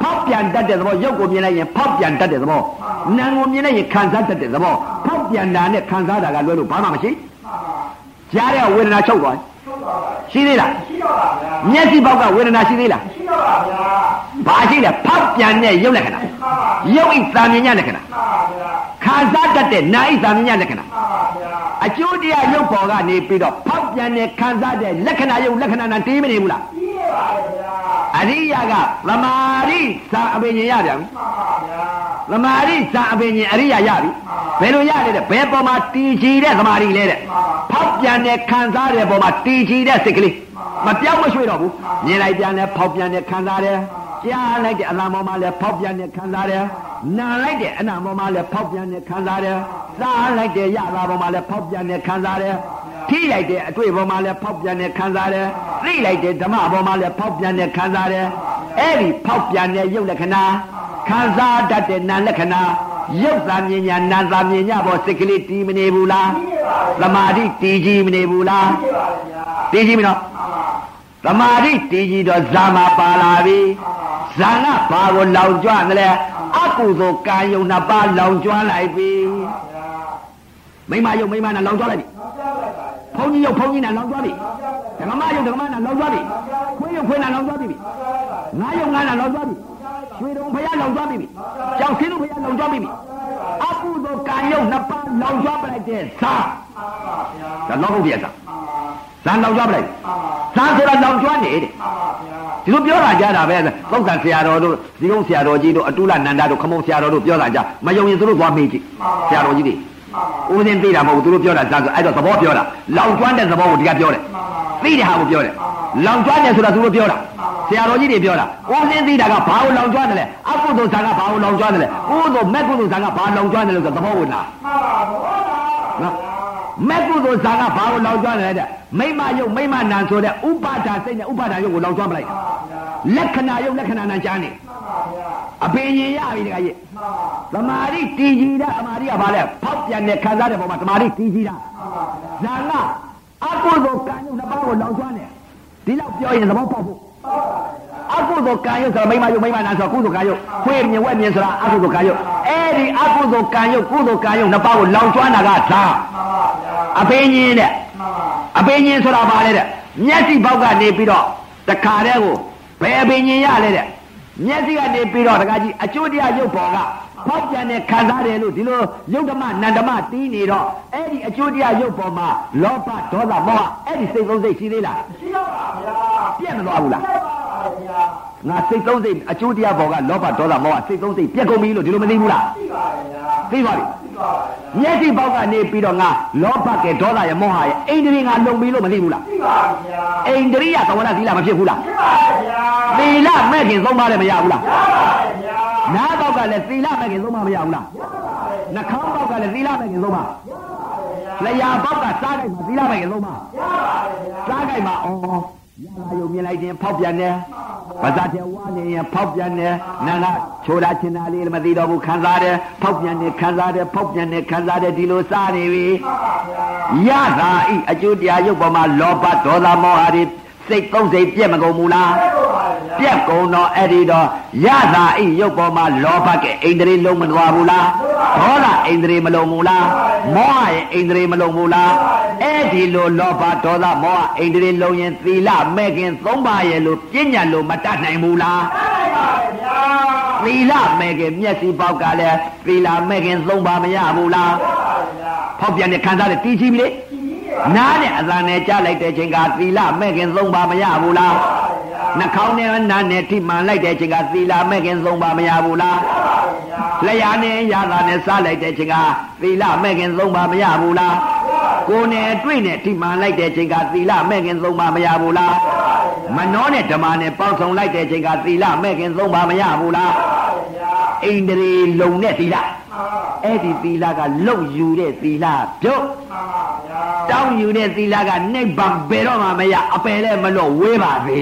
ဖောက်ပြန်တတ်တဲ့သဘောရုပ်ကိုမြင်လိုက်ရင်ဖောက်ပြန်တတ်တဲ့သဘောနာကိုမြင်လိုက်ရင်ခံစားတတ်တဲ့သဘောဖောက်ပြန်တာနဲ့ခံစားတာကလွဲလို့ဘာမှမရှိကြားတဲ့ဝေဒနာချုပ်သွား ရှိသေးလားရှိတော့ပါဗျာမျက်စိပေါက်ကဝေဒနာရှိသေးလားရှိတော့ပါဗျာဘာရှိလဲဖောက်ပြန်တဲ့ရုပ်လက္ခဏာရုပ်ဣသာမြင်ညလက္ခဏာမှန်ပါဗျာခံစားတတ်တဲ့နာဣသာမြင်ညလက္ခဏာမှန်ပါဗျာအကျိုးတရားရုပ်ပေါ်ကနေပြီးတော့ဖောက်ပြန်တဲ့ခံစားတဲ့လက္ခဏာရုပ်လက္ခဏာနဲ့တေးမနေဘူးလားပြီးရပါလေဗျာအရိယာကသမာဓိသာအပင်ဉာဏ်ရပြန်ပြီမှန်ပါဗျာသမာဓိသာအပင်ဉာဏ်အရိယာရပြီဘယ်လိုရလဲတဲ့ဘယ်ပေါ်မှာတည်ကြည်တဲ့သမာဓိလဲတဲ့ဖောက် ပြန်တဲ့ခံစားတဲ့ပေါ်မှာတည်ကြည်တဲ့စိတ်ကလေးမပြောင်းမရွှေ့တော့ဘူးမြင်လိုက်ပြန်တဲ့ဖောက်ပြန်တဲ့ခံစားတဲ့ကြားလိုက်တဲ့အလံပေါ်မှာလည်းဖောက်ပြန်တဲ့ခံစားတဲ့နားလိုက်တဲ့အနာပေါ်မှာလည်းဖောက်ပြန်တဲ့ခံစားတဲ့စားလိုက်တဲ့ရတာပေါ်မှာလည်းဖောက်ပြန်တဲ့ခံစားတဲ့ထိလိုက်တဲ့အတွေ့ပေါ်မှာလည်းဖောက်ပြန်တဲ့ခံစားတဲ့သိလိုက်တဲ့ဓမ္မပေါ်မှာလည်းဖောက်ပြန်တဲ့ခံစားတဲ့အဲ့ဒီဖောက်ပြန်တဲ့ရုပ်လက္ခဏာခံစားတတ်တဲ့နာမ်လက္ခဏာ ရုပ်သာမြင်ညာနာမ်သာမြင်ညာပေါ်စိတ်ကလေးတီးမနေဘူးလားပြီးရပါလေသမာဓိတီးကြည်မနေဘူးလားပြီးရပါလေဗျာတီးကြည်မနော်မှန်ပါသမာဓိတီးကြည်တော့ဇာမပါလာပြီဇာကဘာကိုလောင်ကျွမ်းတယ်လဲအကုသိုလ်ကံယုံနှစ်ပါးလောင်ကျွမ်းလိုက်ပြီဗျာမိမယုံမိမနာလောင်ကျွမ်းလိုက်ပြီနောက်ပြောလိုက်ပါလေဘုန်းကြီးယုံဘုန်းကြီးနာလောင်ကျွမ်းပြီနောက်ပြောလိုက်ဓမ္မယုံဓမ္မနာလောင်ကျွမ်းပြီခွေးယုံခွေးနာလောင်ကျွမ်းပြီနောက်ပြောလိုက်ပါလေငါယုံငါနာလောင်ကျွမ်းပြီ ရွှေတုံဖယားလောင်ကျွမ်းပြီကြောင်စင်းတို့ဖယားလောင်ကျွမ်းပြီအကုသိုလ်ကံယုံနှစ်ပါးလောင်ကျွမ်းပလိုက်တဲ့ဇာမှန်ပါဗျာဒါလောကုတ်ပြဇာမှန်ပါဇာလောင်ကျွမ်းပလိုက်မှန်ပါဇာဆိုတာလောင်ကျွမ်းနေတဲ့မှန်ပါဗျာဒီလိုပြောတာကြတာပဲသုတ်တန်ဆရာတော်တို့ဒီကုန်းဆရာတော်ကြီးတို့အတုလနန္ဒတို့ခမုံဆရာတော်တို့ပြောတာကြမယုံရင်သူတို့သွားမေးကြည့်ဆရာတော်ကြီးတွေမှန်ပါဦးစင်းသိတာမဟုတ်ဘူးသူတို့ပြောတာဇာဆိုအဲ့တော့သဘောပြောတာလောင်ကျွမ်းတဲ့သဘောကိုဒီကပြောတယ်သိတဲ့ဟာကိုပြောတယ်လောင်ကျွမ်းတယ်ဆိုတာသူတို့ပြောတာ ဆရာတော်ကြီးတွေပြောတာဦးစင်းသိတာကဘာကိုလောင်ကျွမ်းတယ်လဲအကုသိုလ်ဇာကဘာကိုလောင်ကျွမ်းတယ်လဲကုသိုလ်မဲ့ကုသိုလ်ဇာကဘာလောင်ကျွမ်းတယ်လို့ဆိုသဘောဝင်တာမှန်ပါဘောလားနော်မဲ့ကုသိုလ်ဇာကဘာကိုလောင်ကျွမ်းတယ်လဲတဲ့မိမယုတ်မိမနံဆိုတဲ့ဥပါဒါစိတ်နဲ့ဥပါဒါယုတ်ကိုလောင်ကျွမ်းပလိုက်မှန်ပါဗျာလက္ခဏာယုတ်လက္ခဏာနံကြားနေမှန်ပါဗျာအပင်ရင်ရပြီတခါကြီးမှန်ပါသမာဓိတည်ကြည်တာအမာဓိကဘာလဲဖောက်ပြန်တဲ့ခံစားတဲ့ပုံမှာသမာဓိတည်ကြည်တာမှန်ပါဗျာဇာကအကုသိုလ်ကံယုတ်နှစ်ပါးကိုလောင်ကျွမ်းတယ်ဒီလောက်ပြောရင်သဘောပေါက်ဖို့ဟုတ်ပါဗျာ အကုသိုလ်ကံယုတ်ဆိုတာမိမယုတ်မိမနာဆိုကုသိုလ်ကံယုတ်ခွေးမြင်ဝက်မြင်ဆိုတာအကုသိုလ်ကံယုတ်အဲ့ဒီအကုသိုလ်ကံယုတ်ကုသိုလ်ကံယုတ်နှစ်ပါးကိုလောင်ကျွမ်းတာကဇာမှန်ပါဗျာအပင်ကြီးတဲ့မှန်ပါအပင်ကြီးဆိုတာဘာလဲတဲ့မျက်စိပေါက်ကနေပြီးတော့တခါတည်းကိုဘယ်အပင်ကြီးရလဲတဲ့မျက်စိကနေပြီးတော့တခါကြီးအကျိုးတရားရုပ်ပေါ်က ဖောက်ပြန်တဲ့ခံစားတယ်လို့ဒီလိုယုတ်ဓမ္မနန္ဓမတီးနေတော့အဲ့ဒီအကျိုးတရားရုပ်ပေါ်မှာလောဘဒေါသမောဟအဲ့ဒီစိတ်သုံးစိတ်ရှိသေးလားရှိတော့ပါဗျာပြည့်မသွားဘူးလားဟုတ်ပါဗျာငါစိတ်သုံးစိတ်အကျိုးတရားပေါ်ကလောဘဒေါသမောဟစိတ်သုံးစိတ်ပြက်ကုန်ပြီလို့ဒီလိုမသိဘူးလားရှိပါဗျာသိပါပြီရှိပါဗျာမျက်စိပေါက်ကနေပြီးတော့ငါလောဘကဲဒေါသရဲ့မောဟရဲ့အိန္ဒြေငါလုံပြီလို့မသိဘူးလားရှိပါဗျာအိန္ဒြိယသဝရသီလမဖြစ်ဘူးလားရှိပါဗျာသီလမဲ့ခင်သုံးပါးလည်းမရဘူးလားရပါဗျာနား ပေါက်ကလည်းသီလမဲ့ခင်သုံးပါးမရဘူးလားရပါဗျာနှာခေါင်းပေါက်ကလည်းသီလမဲ့ခင်သုံးပါးလျှာပေါက်ကစားကြိုက်မှာသီလမဲ့ခင်သုံးပါးရပါဗျာစားကြိုက်မှာအော်ရလာယုံမြင်လိုက်ရင်ဖောက်ပြန်တယ်ပါဇာတဲ့ဝါနေရင်ဖောက်ပြန်တယ်နာနာချိုးတာချင်တာလေးလည်းမသိတော့ဘူးခံစားတယ်ဖောက်ပြန်တယ်ခံစားတယ်ဖောက်ပြန်တယ်ခံစားတယ်ဒီလိုစားနေပြီရပါဗျာရတာဤအကျိုးတရားရုပ်ပေါ်မှာလောဘဒေါသမောဟတွေ စိတ်သုံးစိတ်ပြက်မကုန်ဘူးလားဟုတ်ပါဗျာပြက်ကုန်တော့အဲ့ဒီတော့ရတာဤရုပ်ပေါ်မှာလောဘကအိန္ဒြေလုံးမသွားဘူးလားဒေါသအိန္ဒြေမလုံးဘူးလားမောဟရဲ့အိန္ဒြေမလုံးဘူးလားအဲ့ဒီလိုလောဘဒေါသမောဟအိန္ဒြေလုံးရင်သီလမဲ့ခင်သုံးပါရဲ့လို့ပြဉ္ညာလို့မတတ်နိုင်ဘူးလားရပါဗျာသီလမဲ့ခင်မျက်စိပေါက်ကလည်းသီလမဲ့ခင်သုံးပါမရဘူးလားရပါဗျာဖောက်ပြန်တဲ့ခံစားတဲ့တီးချီပြီလေကြည်ကြီးပါ နားနဲ့အသံနဲ့ကြားလိုက်တဲ့ချိန်ကသီလမဲ့ခင်သုံးပါမရဘူးလားဗျာနှာခေါင်းနဲ့နားနဲ့ထိမှန်လိုက်တဲ့ချိန်ကသီလမဲ့ခင်သုံးပါမရဘူးလားရပါဗျာလျှာနဲ့ရတာနဲ့စားလိုက်တဲ့ချိန်ကသီလမဲ့ခင်သုံးပါမရဘူးလားကိုယ်နဲ့တွေ့နဲ့ထိမှန်လိုက်တဲ့ချိန်ကသီလမဲ့ခင်သုံးပါမရဘူးလားမနှောနဲ့ဓမ္မနဲ့ပေါင်းဆောင်လိုက်တဲ့ချိန်ကသီလမဲ့ခင်သုံးပါမရဘူးလားအိန္ဒြေလုံတဲ့သီလအဲ့ဒီသီလကလုံယူတဲ့သီလပြုတ် တောင်းယူတဲ့သီလကနိဗ္ဗာန်ဘယ်တော့မှမရအပယ်လည်းမလို့ဝေးပါစေ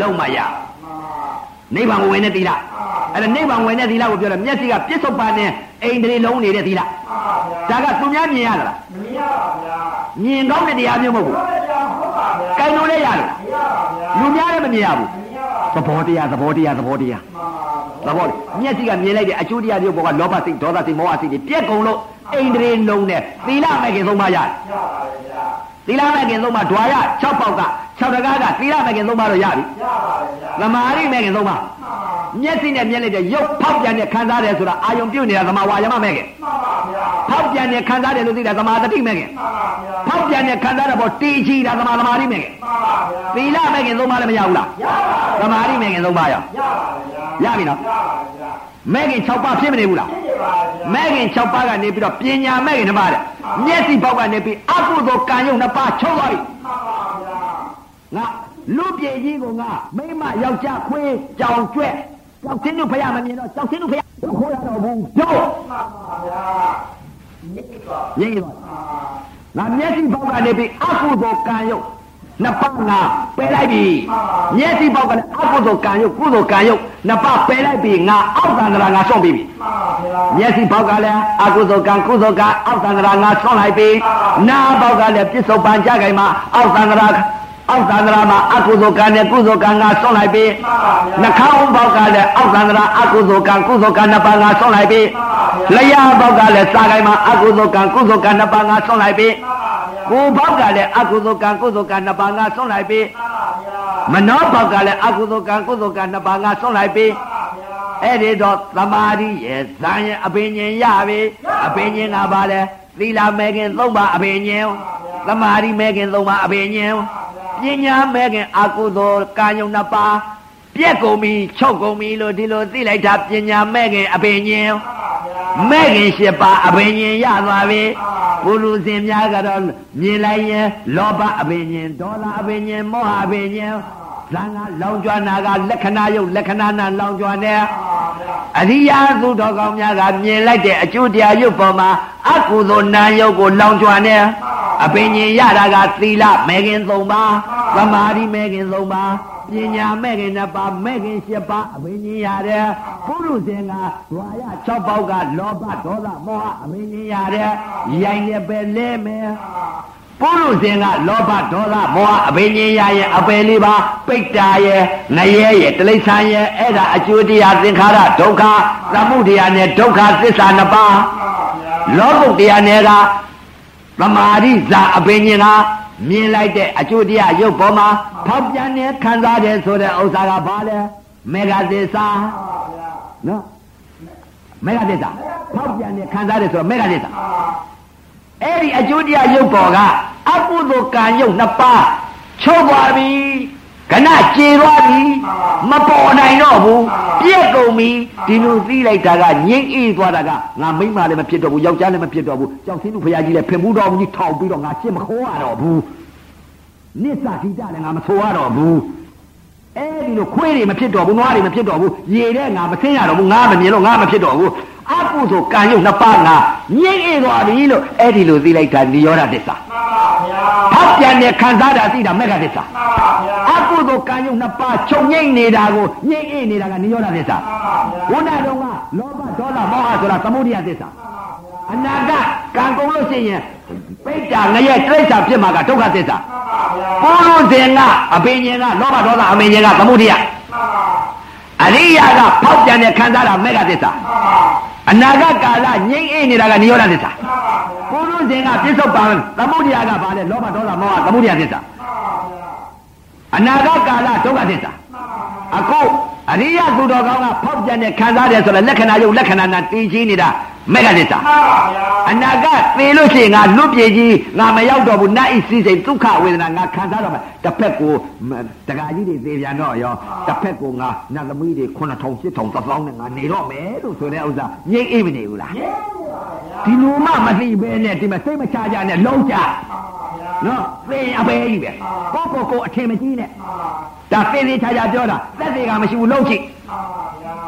လုံးမရနိဗ္ဗာန်ကိုဝင်တဲ့သီလအဲ့ဒါနိဗ္ဗာန်ဝင်တဲ့သီလကိုပြောတယ်မျက်စိကပြစ္ဆုတ်ပါနဲ့အိန္ဒြေလုံးနေတဲ့သီလမှန်ပါဗျာဒါကသူများမြင်ရသလားမရပါဗျာမြင်ကောင်းတဲ့တရားမျိုးမဟုတ်ဘုဘူးရားကြောင့်ဟုတ်ပါဗျာကြိုင်လို့လည်းရတယ်မရပါဗျာလူများလည်းမမြင်ရဘူးမရပါသဘောတရားသဘောတရားသဘောတရားမှန်ပါသဘောမျက်စိကမြင်လိုက်တဲ့အကျိုးတရားမျိုးပေါ်ကလောဘစိတ်ဒေါသစိတ်မောဟစိတ်တွေပြက်ကုန်လို့ အိန္ဒြေလုံးနဲ့သီလမဲ့ခင်သုံးပါရတယ်ရပါတယ်ဗျာသီလမဲ့ခင်သုံးပါဓွာရ6ပေါက်က6တကားကသီလမဲ့ခင်သုံးပါတော့ရပြီရပါတယ်ဗျာသမာဓိမဲ့ခင်သုံးပါမှန်ပါမျက်စိနဲ့မြင်လိုက်တဲ့ရုပ်ဖောက်ပြန်တဲ့ခံစားတယ်ဆိုတာအာယုံပြုတ်နေတာသမာဝါယမမဲ့ခင်မှန်ပါဗျာဖောက်ပြန်တဲ့ခံစားတယ်လို့သိတာသမာဓိမဲ့ခင်မှန်ပါဗျာဖောက်ပြန်တဲ့ခံစားတဲ့ပေါ်တီချီတာသမာသမာဓိမဲ့ခင်မှန်ပါဗျာသီလမဲ့ခင်သုံးပါလည်းမရဘူးလားရပါတယ်သမာဓိမဲ့ခင်သုံးပါရောရပါတယ်ဗျာရပြီနော်ရပါတယ်ဗျာ မဲ့ခင်6ပါးဖြစ်မနေဘူးလားဖြစ်ပါဗျာမဲ့ခင်6ပါးကနေပြီးတော့ပညာမဲ့ခင်တစ်ပါးတဲ့မျက်စိပေါက်ကနေပြီးအကုသိုလ်ကံယုံနှစ်ပါးချုပ်သွားပြီမှန်ပါဗျာငါလူပြေကြီးကငါမိမယောက်ျားခွေးကြောင်ကျွဲ့ကြောက်ချင်းတို့ဖရမမြင်တော့ကြောက်ချင်းတို့ဖရခိုးရတော့ဘူးကြောက်မှန်ပါဗျာမြစ်ပါရင်းရပါအာငါမျက်စိပေါက်ကနေပြီးအကုသိုလ်ကံယုတ် နှစ်ပါးငါပယ်လိုက်ပြီမျက်စိပေါက်ကလည်းအကုသိုလ်ကံယုတ်ကုသိုလ်ကံယုတ်နှစ်ပါးပယ်လိုက်ပြီငါအောက်သန္တရာငါဆုံးပြီပြီမှန်ပါဗျာမျက်စိပေါက်ကလည်းအကုသိုလ်ကံကုသိုလ်ကံအောက်သန္တရာငါဆုံးလိုက်ပြီနားပေါက်ကလည်းပြစ္ဆုတ်ပန်ကြခိုင်မှာအောက်သန္တရာအောက်သန္တရာမှာအကုသိုလ်ကံနဲ့ကုသိုလ်ကံငါဆုံးလိုက်ပြီနှာခေါင်းပေါက်ကလည်းအောက်သန္တရာအကုသိုလ်ကံကုသိုလ်ကံနှစ်ပါးငါဆုံးလိုက်ပြီလျှာပေါက်ကလည်းစာခိုင်မှာအကုသိုလ်ကံကုသိုလ်ကံနှစ်ပါးငါဆုံးလိုက်ပြီ ကိုယ်ဘောက်ကလည်းအကုသိုလ်ကံကုသိုလ်ကံနှစ်ပါးငါဆုံးလိုက်ပြီမနောဘောက်ကလည်းအကုသိုလ်ကံကုသိုလ်ကံနှစ်ပါးငါဆုံးလိုက်ပြီအဲ့ဒီတော့သမာဓိရဲ့ဇာရဲ့အပင်ဉ္ရပြီအပင်ဉ္ကပါလဲသီလမဲခင်သုံးပါအပင်ဉ္သမာဓိမဲခင်သုံးပါအပင်ဉ္ပညာမဲခင်အကုသိုလ်ကံယုံနှစ်ပါးပြက်ကုန်ပြီချုပ်ကုန်ပြီလို့ဒီလိုသိလိုက်တာပညာမဲခင်အပင်ဉ္မဲ့ခင်ရှိပါအပင်ဉ္ရသွားပြီ ဘုလူစင်များကတော့မြင်လိုက်ရင်လောဘအပင်ဉ္ဒေါသအပင်ဉ္မောဟအပင်ဉ္ဇံကလောင်ကျွမ်းနာကလက္ခဏာယုတ်လက္ခဏာနာလောင်ကျွမ်းတယ်အရိယာသူတော်ကောင်းများကမြင်လိုက်တဲ့အကျိုးတရားယုတ်ပေါ်မှာအကုသိုလ်နာယုတ်ကိုလောင်ကျွမ်းတယ်အပင်ဉ္ရတာကသီလမဲခင်၃ပါးသမာဓိမဲခင်၃ပါး ပညာမဲခင်နှစ်ပါးမဲခင်၈ပါးအပင်ဉ္ရတယ်ဘုရုစင်ကဓွာရ6ပေါက်ကလောဘဒေါသမောဟအပင်ဉ္ရတယ်ရိုင်ရပဲလဲမယ်ပုရုဇင်ကလောဘဒေါသမောဟအဘိညာဉ်ရရဲ့အပယ်လေးပါပိတ္တာရဲ့ငရဲရဲ့တိလိ္ဆာရဲ့အဲ့ဒါအကျိုးတရားသင်္ခါရဒုက္ခသမုဒယနဲ့ဒုက္ခသစ္စာနှစ်ပါးလောကုတ္တရာနဲ့ကသမာဓိဇာအဘိညာဉ်က မြင်လိုက်တဲ့အကျိုးတရားရုပ်ပေါ်မှာဖောက်ပြန်နေခံစားတယ်ဆိုတဲ့ဥစ္စာကဘာလဲမေဃသစ္စာနော်မေဃသစ္စာဖောက်ပြန်နေခံစားတယ်ဆိုတော့မေဃသစ္စာအဲ့ဒီအကျိုးတရားရုပ်ပေါ်ကအကုသိုလ်ကံရုပ်နှစ်ပါးချုပ်သွားပြီ ခဏကျေသွားပြီမပေါ်နိုင်တော့ဘူးပြက်ကုန်ပြီဒီလိုသိလိုက်တာကငြိမ့်အေးသွားတာကငါမိန်းမလည်းမဖြစ်တော့ဘူးယောက်ျားလည်းမဖြစ်တော့ဘူးကြောက်စင်းသူဖရာကြီးလည်းဖင်မှုတော်ကြီးထောက်ပြီးတော့ငါရှင်းမခေါ်ရတော့ဘူးနိစ္စခိတလည်းငါမဆိုရတော့ဘူးအဲ့ဒီလိုခွေးတွေမဖြစ်တော့ဘူးနွားတွေမဖြစ်တော့ဘူးရေတဲ့ငါမသိရတော့ဘူးငါမမြင်တော့ငါမဖြစ်တော့ဘူးအကုသိုလ်ကံရုပ်နှစ်ပါးငါငြိမ့်အေးသွားပြီလို့အဲ့ဒီလိုသိလိုက်တာနိရောဓသစ္စာမှန်ပါ ဗျာဖောက်ပြန်တဲ့ခံစားတာသိတာမေဃသစ္စာမှန်ပါဗျာအကုသိုလ်ကံရုပ်နှစ်ပါးချုပ်ငိမ့်နေတာကိုငြိမ့်အေးနေတာကနိရောဓသစ္စာမှန်ပါဗျာဘုရားတော်ကလောဘဒေါသမောဟဆိုတာသမုဒိယသစ္စာအနာဂတ်ကံကုန်လို့ရှိရင်ပိဋ္ဌာငရဲတိရစ္ဆာန်ဖြစ်မှာကဒုက္ခသစ္စာမှန်ပါဗျာပုရုဇဉ်ကအဘိညာဉ်ကလောဘဒေါသအမင်ညာကသမုဒိယမှန်ပါအရိယာကဖောက်ပြန်တဲ့ခံစားတာမေဃသစ္စာမှန်ပါအနာဂတ်ကာလငြိမ့်အေးနေတာကနိရောဓသစ္စာ မှန်ပါဗျာပုရုဇဉ်ကပြစ္ဆုတ်ပံသမုဒိယကဘာလဲလောဘဒေါသမောဟသမုဒိယသစ္စာမှန်ပါဗျာအနာဂတ်ကာလဒုက္ခသစ္စာမှန်ပါဗျာအခုအရိယသူတော်ကောင်းကဖောက်ပြန်တဲ့ခံစားတယ်ဆိုတော့လက္ခဏာယုတ်လက္ခဏာနာတည်ကြီးနေတာ မေဃသစ္စာမှန်ပါဗျာအနာဂတ်သေလို့ရှိရင်ငါလွတ်ပြေကြီးငါမရောက်တော့ဘူးနတ်ဤစည်းစိမ်ဒုက္ခဝေဒနာငါခံစားတော့မယ်တစ်ဖက်ကိုမတက္ကကြီးတွေသေပြန်တော့ရောတစ်ဖက်ကိုငါနတ်သမီးတွေ9000 8000 1000နဲ့ငါနေတော့မယ်လို့ဆိုတဲ့ဥစ္စာငြိမ့်အိပ်မနေဘူးလားရင်းပါဗျာဒီလိုမှမသိပဲနဲ့ဒီမှာစိတ်မချကြနဲ့လုံးကြမှန်ပါဗျာနော်သေအပဲကြီးပဲကိုကိုကိုအထင်မကြီးနဲ့မှန်ပါဒါသေသေးချာချာပြောတာသက်သေးကမရှိဘူးလုံးကြည့်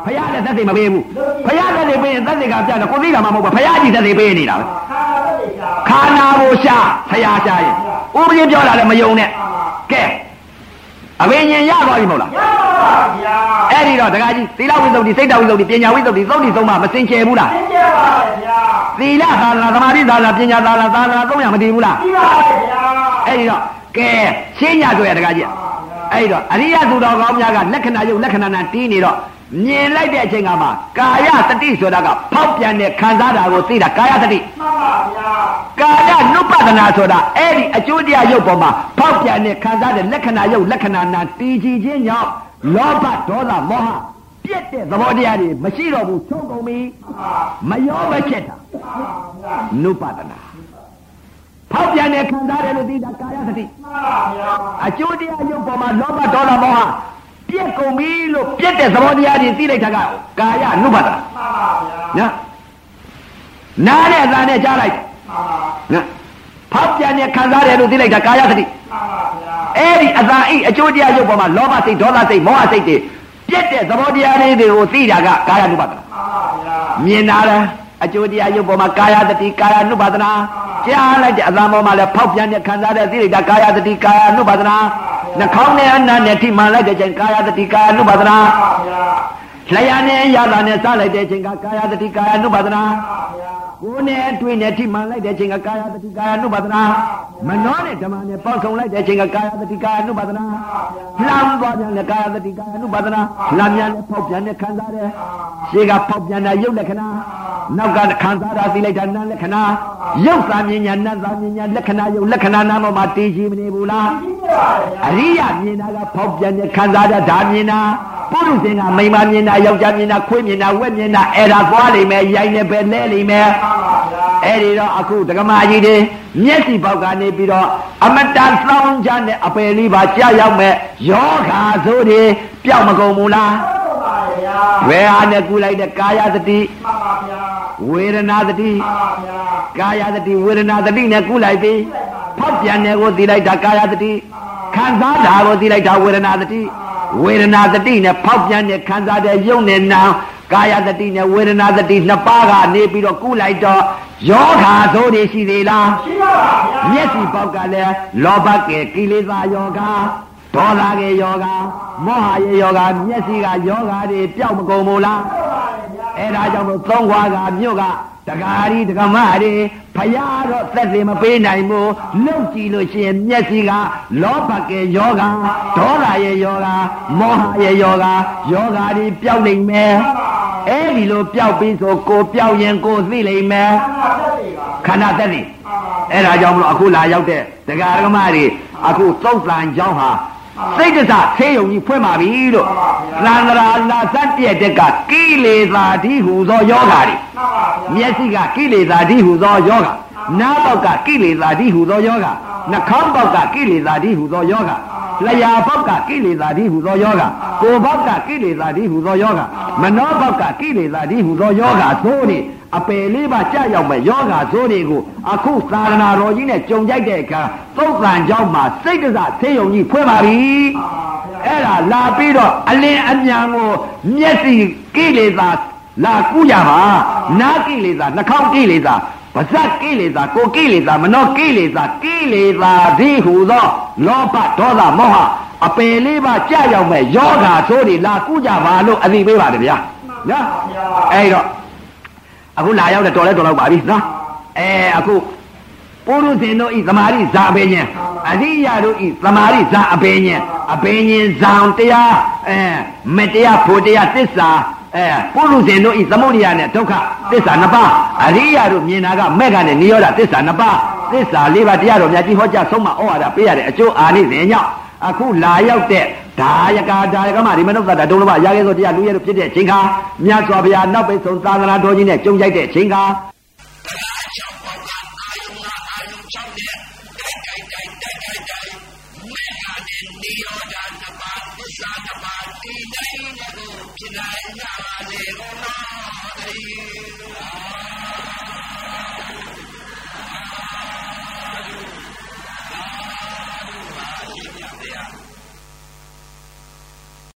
မှန်ပါဗျာဖရားလည်းသက်သေမပေးဘူးဖရားသက်သေပေးရင်သက်သေကပြတယ်ကိုသိတာမှမဟုတ်ဘူးဖရားကြီးသက်သေပေးနေတာပဲခါရတဲ့ရှာခါနာကိုရှာဖရားရှာရင်ဥပဒေပြောတာလည်းမယုံနဲ့ကဲအဘိညာဉ်ရသွားပြီမဟုတ်လားရပါဗျာအဲ့ဒီတော့ဒကာကြီးသီလဝိသုဒ္ဓိစိတ်တဝိသုဒ္ဓိပညာဝိသုဒ္ဓိသုဒ္ဓိသုံးပါမစင်ကြယ်ဘူးလားသင်ကြပါဗျာသီလသာသနာသမာဓိသာသနာပညာသာသနာသာသနာသုံးရမတည်ဘူးလားပြီးပါဗျာအဲ့ဒီတော့ကဲရှင်းညဆိုရဒကာကြီးအဲ့ဒီတော့အရိယသူတော်ကောင်းများကလက္ခဏာယုတ်လက္ခဏာနာတီးနေတော့ မြင်လိုက်တဲ့အချိန်ကမှကာယတတိဆိုတာကဖောက်ပြန်တဲ့ခံစားတာကိုသိတာကာယတတိမှန်ပါဗျာကာယနုပဒနာဆိုတာအဲ့ဒီအကျိုးတရားရုပ်ပေါ်မှာဖောက်ပြန်တဲ့ခံစားတဲ့လက္ခဏာရုပ်လက္ခဏာနာတည်ကြည်ခြင်းကြောင့်လောဘဒေါသမောဟပြည့်တဲ့သဘောတရားတွေမရှိတော့ဘူးသုံးကုန်ပြီမရောပဲဖြစ်တာနုပဒနာဖောက်ပြန်တဲ့ခံစားတယ်လို့သိတာကာယသတိမှန်ပါဗျာအကျိုးတရားရုပ်ပေါ်မှာလောဘဒေါသမောဟ ပြက်ကုန်ပြီလို့ပြက်တဲ့သဘောတရားတွေသိလိုက်တာကကာယနုပါဒနာမှန်ပါဗျာနော်နားနဲ့အသာနဲ့ကြားလိုက်မှန်ပါနော်ဖောက်ပြန်နဲ့ခံစားတယ်လို့သိလိုက်တာကာယသတိမှန်ပါဗျာအဲ့ဒီအသာအိအကျိုးတရားရုပ်ပေါ်မှာလောဘစိတ်ဒေါသစိတ်မောဟစိတ်တွေပြက်တဲ့သဘောတရားလေးတွေကိုသိတာကကာယနုပါဒနာမှန်ပါဗျာမြင်တာလားအကျိုးတရားရုပ်ပေါ်မှာကာယတတိကာယနုပါဒနာကြားလိုက်တဲ့အသံပေါ်မှာလည်းဖောက်ပြန်တဲ့ခံစားတဲ့သိလိုက်တာကာယတတိကာယနုပါဒနာ နှာခေါင်းနဲ့အနံ့နဲ့ထိမှန်လိုက်တဲ့ချိန်ကာယတတိကာယ ानु ပါဒနာမှန်ပါဗျာလျှာနဲ့ရတာနဲ့စားလိုက်တဲ့ချိန်ကကာယတတိကာယ ानु ပါဒနာမှန်ပါဗျာ ကိုနဲ့အတွေ့နဲ့ထိမှန်လိုက်တဲ့အချိန်ကကာယတတိကာယနုပါဒနာမနောနဲ့ဓမ္မနဲ့ပေါက်ဆောင်လိုက်တဲ့အချိန်ကကာယတတိကာယနုပါဒနာလှမ်းသွားပြန်တဲ့ကာယတတိကာယနုပါဒနာလှမ်းပြန်တဲ့ပေါက်ပြန်တဲ့ခံစားတဲ့ရှေ့ကပေါက်ပြန်တဲ့ရုပ်လက္ခဏာနောက်ကခံစားတာသိလိုက်တာနာမ်လက္ခဏာရုပ်သာမြင်ညာနာမ်သာမြင်ညာလက္ခဏာရုပ်လက္ခဏာနာမ်ပေါ်မှာတည်ရှိမနေဘူးလားအရိယာမြင်တာကပေါက်ပြန်တဲ့ခံစားတာဒါမြင်တာ ပုရုဇဉ်ကမိန်းမမြင်တာယောက်ျားမြင်တာခွေးမြင်တာဝက်မြင်တာအဲ့ဒါသွားလိမ့်မယ်ရိုက်နေပဲလဲလိမ့်မယ်မှန်ပါဗျာအဲ့ဒီတော့အခုဒကမာကြီးတွေမျက်စိပေါက်ကနေပြီးတော့အမတန်သောင်းချမ်းတဲ့အပယ်လေးပါကြာရောက်မဲ့ယောဂါဆိုတွေပျောက်မကုန်ဘူးလားဟုတ်ပါဗျာဝေဟာနဲ့ကုလိုက်တဲ့ကာယသတိမှန်ပါဗျာဝေဒနာသတိမှန်ပါဗျာကာယသတိဝေဒနာသတိနဲ့ကုလိုက်ပြီဖောက်ပြန်တယ်ကိုသိလိုက်တာကာယသတိခံစားတာကိုသိလိုက်တာဝေဒနာသတိ ဝေဒနာသတိနဲ့ဖောက်ပြန်တဲ့ခံစားတဲ့ယုံနဲ့နာကာယသတိနဲ့ဝေဒနာသတိနှစ်ပါးကနေပြီးတော့ကုလိုက်တော့ယောဂါဆိုတွေရှိသေးလားရှိပါဗျာမျက်စိပေါက်ကလည်းလောဘကဲကိလေသာယောဂဒေါသကဲယောဂမောဟရဲ့ယောဂမျက်စိကယောဂတွေပျောက်မကုန်ဘူးလားအဲ့ဒါကြောင့်မို့သုံးခွားကမြို့က တကာရီတကမရီဖရာတော့သက်စေမပေးနိုင်ဘူးလှုပ်ကြည့်လို့ရှိရင်မျက်စိကလောဘကယောဂဒေါသရဲ့ယောဂမောဟရဲ့ယောဂယောဂတွေပျောက်နိုင်မယ်အဲ့ဒီလိုပျောက်ပြီးဆိုကိုပျောက်ရင်ကိုသိနိုင်မယ်ခန္ဓာသက်သေအဲ့ဒါကြောင့်မလို့အခုလာရောက်တဲ့ဒကာရကမတွေအခုသုတ်တန်ကြောင်းဟာ စိတ်တစဆေးရုံကြီးဖွင့်ပါပြီလို့သံဃာလာစက်ပြည့်တဲ့ကကိလေသာတိဟူသောယောဂါတွေမှန်ပါဗျာမျက်စိကကိလေသာတိဟူသောယောဂါနားပေါက်ကကိလေသာတိဟူသောယောဂါနှာခေါင်းပေါက်ကကိလေသာတိဟူသောယောဂါ လျာဘောက်ကကိလေသာတိဟူသောယောဂကိုဘောက်ကကိလေသာတိဟူသောယောဂမနောဘောက်ကကိလေသာတိဟူသောယောဂဆိုနေအပယ်လေးပါကြရောက်မဲ့ယောဂဆိုတွေကိုအခုသာသနာတော်ကြီးနဲ့ကြုံကြိုက်တဲ့အခါသုတ်တန်ကြောင့်မှစိတ်တစဆေးရုံကြီးဖွင့်ပါပြီအဲ့ဒါလာပြီးတော့အလင်းအမြန်ကိုမျက်စိကိလေသာလာကုရပါနာကိလေသာနှာခေါင်းကိလေသာ ပါဇက်ကိလေသာကိုယ်ကိလေသာမနောကိလေသာကိလေသာဒီဟူသောလောဘဒေါသမောဟအပယ်လေးပါကြာရောက်မဲ့ယောဂါဆိုးတွေလာကူးကြပါလို့အသိပေးပါတယ်ဗျာနော်အဲ့တော့အခုလာရောက်တဲ့တော်လဲတော်တော့ပါပြီနော်အဲအခုပုရုဇဉ်တို့ဤသမာရိဇာအပေညံအရိယာတို့ဤသမာရိဇာအပေညံအပေညံဇံတရားအဲမတရားဖို့တရားသစ္စာ အဲပုရုဇဉ်တို့ဤသမုဒိယနဲ့ဒုက္ခသစ္စာနှစ်ပါးအရိယာတို့မြင်တာကမဲ့ကနဲ့နိရောဓသစ္စာနှစ်ပါးသစ္စာလေးပါးတရားတော်မြတ်ကြီးဟောကြားဆုံးမဩဝါဒပေးရတဲ့အကျိုးအာနိသင်ကြောင့်အခုလာရောက်တဲ့ဒါယကာဒါယကမဒီမနုဿတာဒုလဘရာခဲ့သောတရားလူရဲတို့ဖြစ်တဲ့အချိန်ခါမြတ်စွာဘုရားနောက်ပိတ်ဆုံးသာသနာတော်ကြီးနဲ့ကြုံကြိုက်တဲ့အချိန်ခါ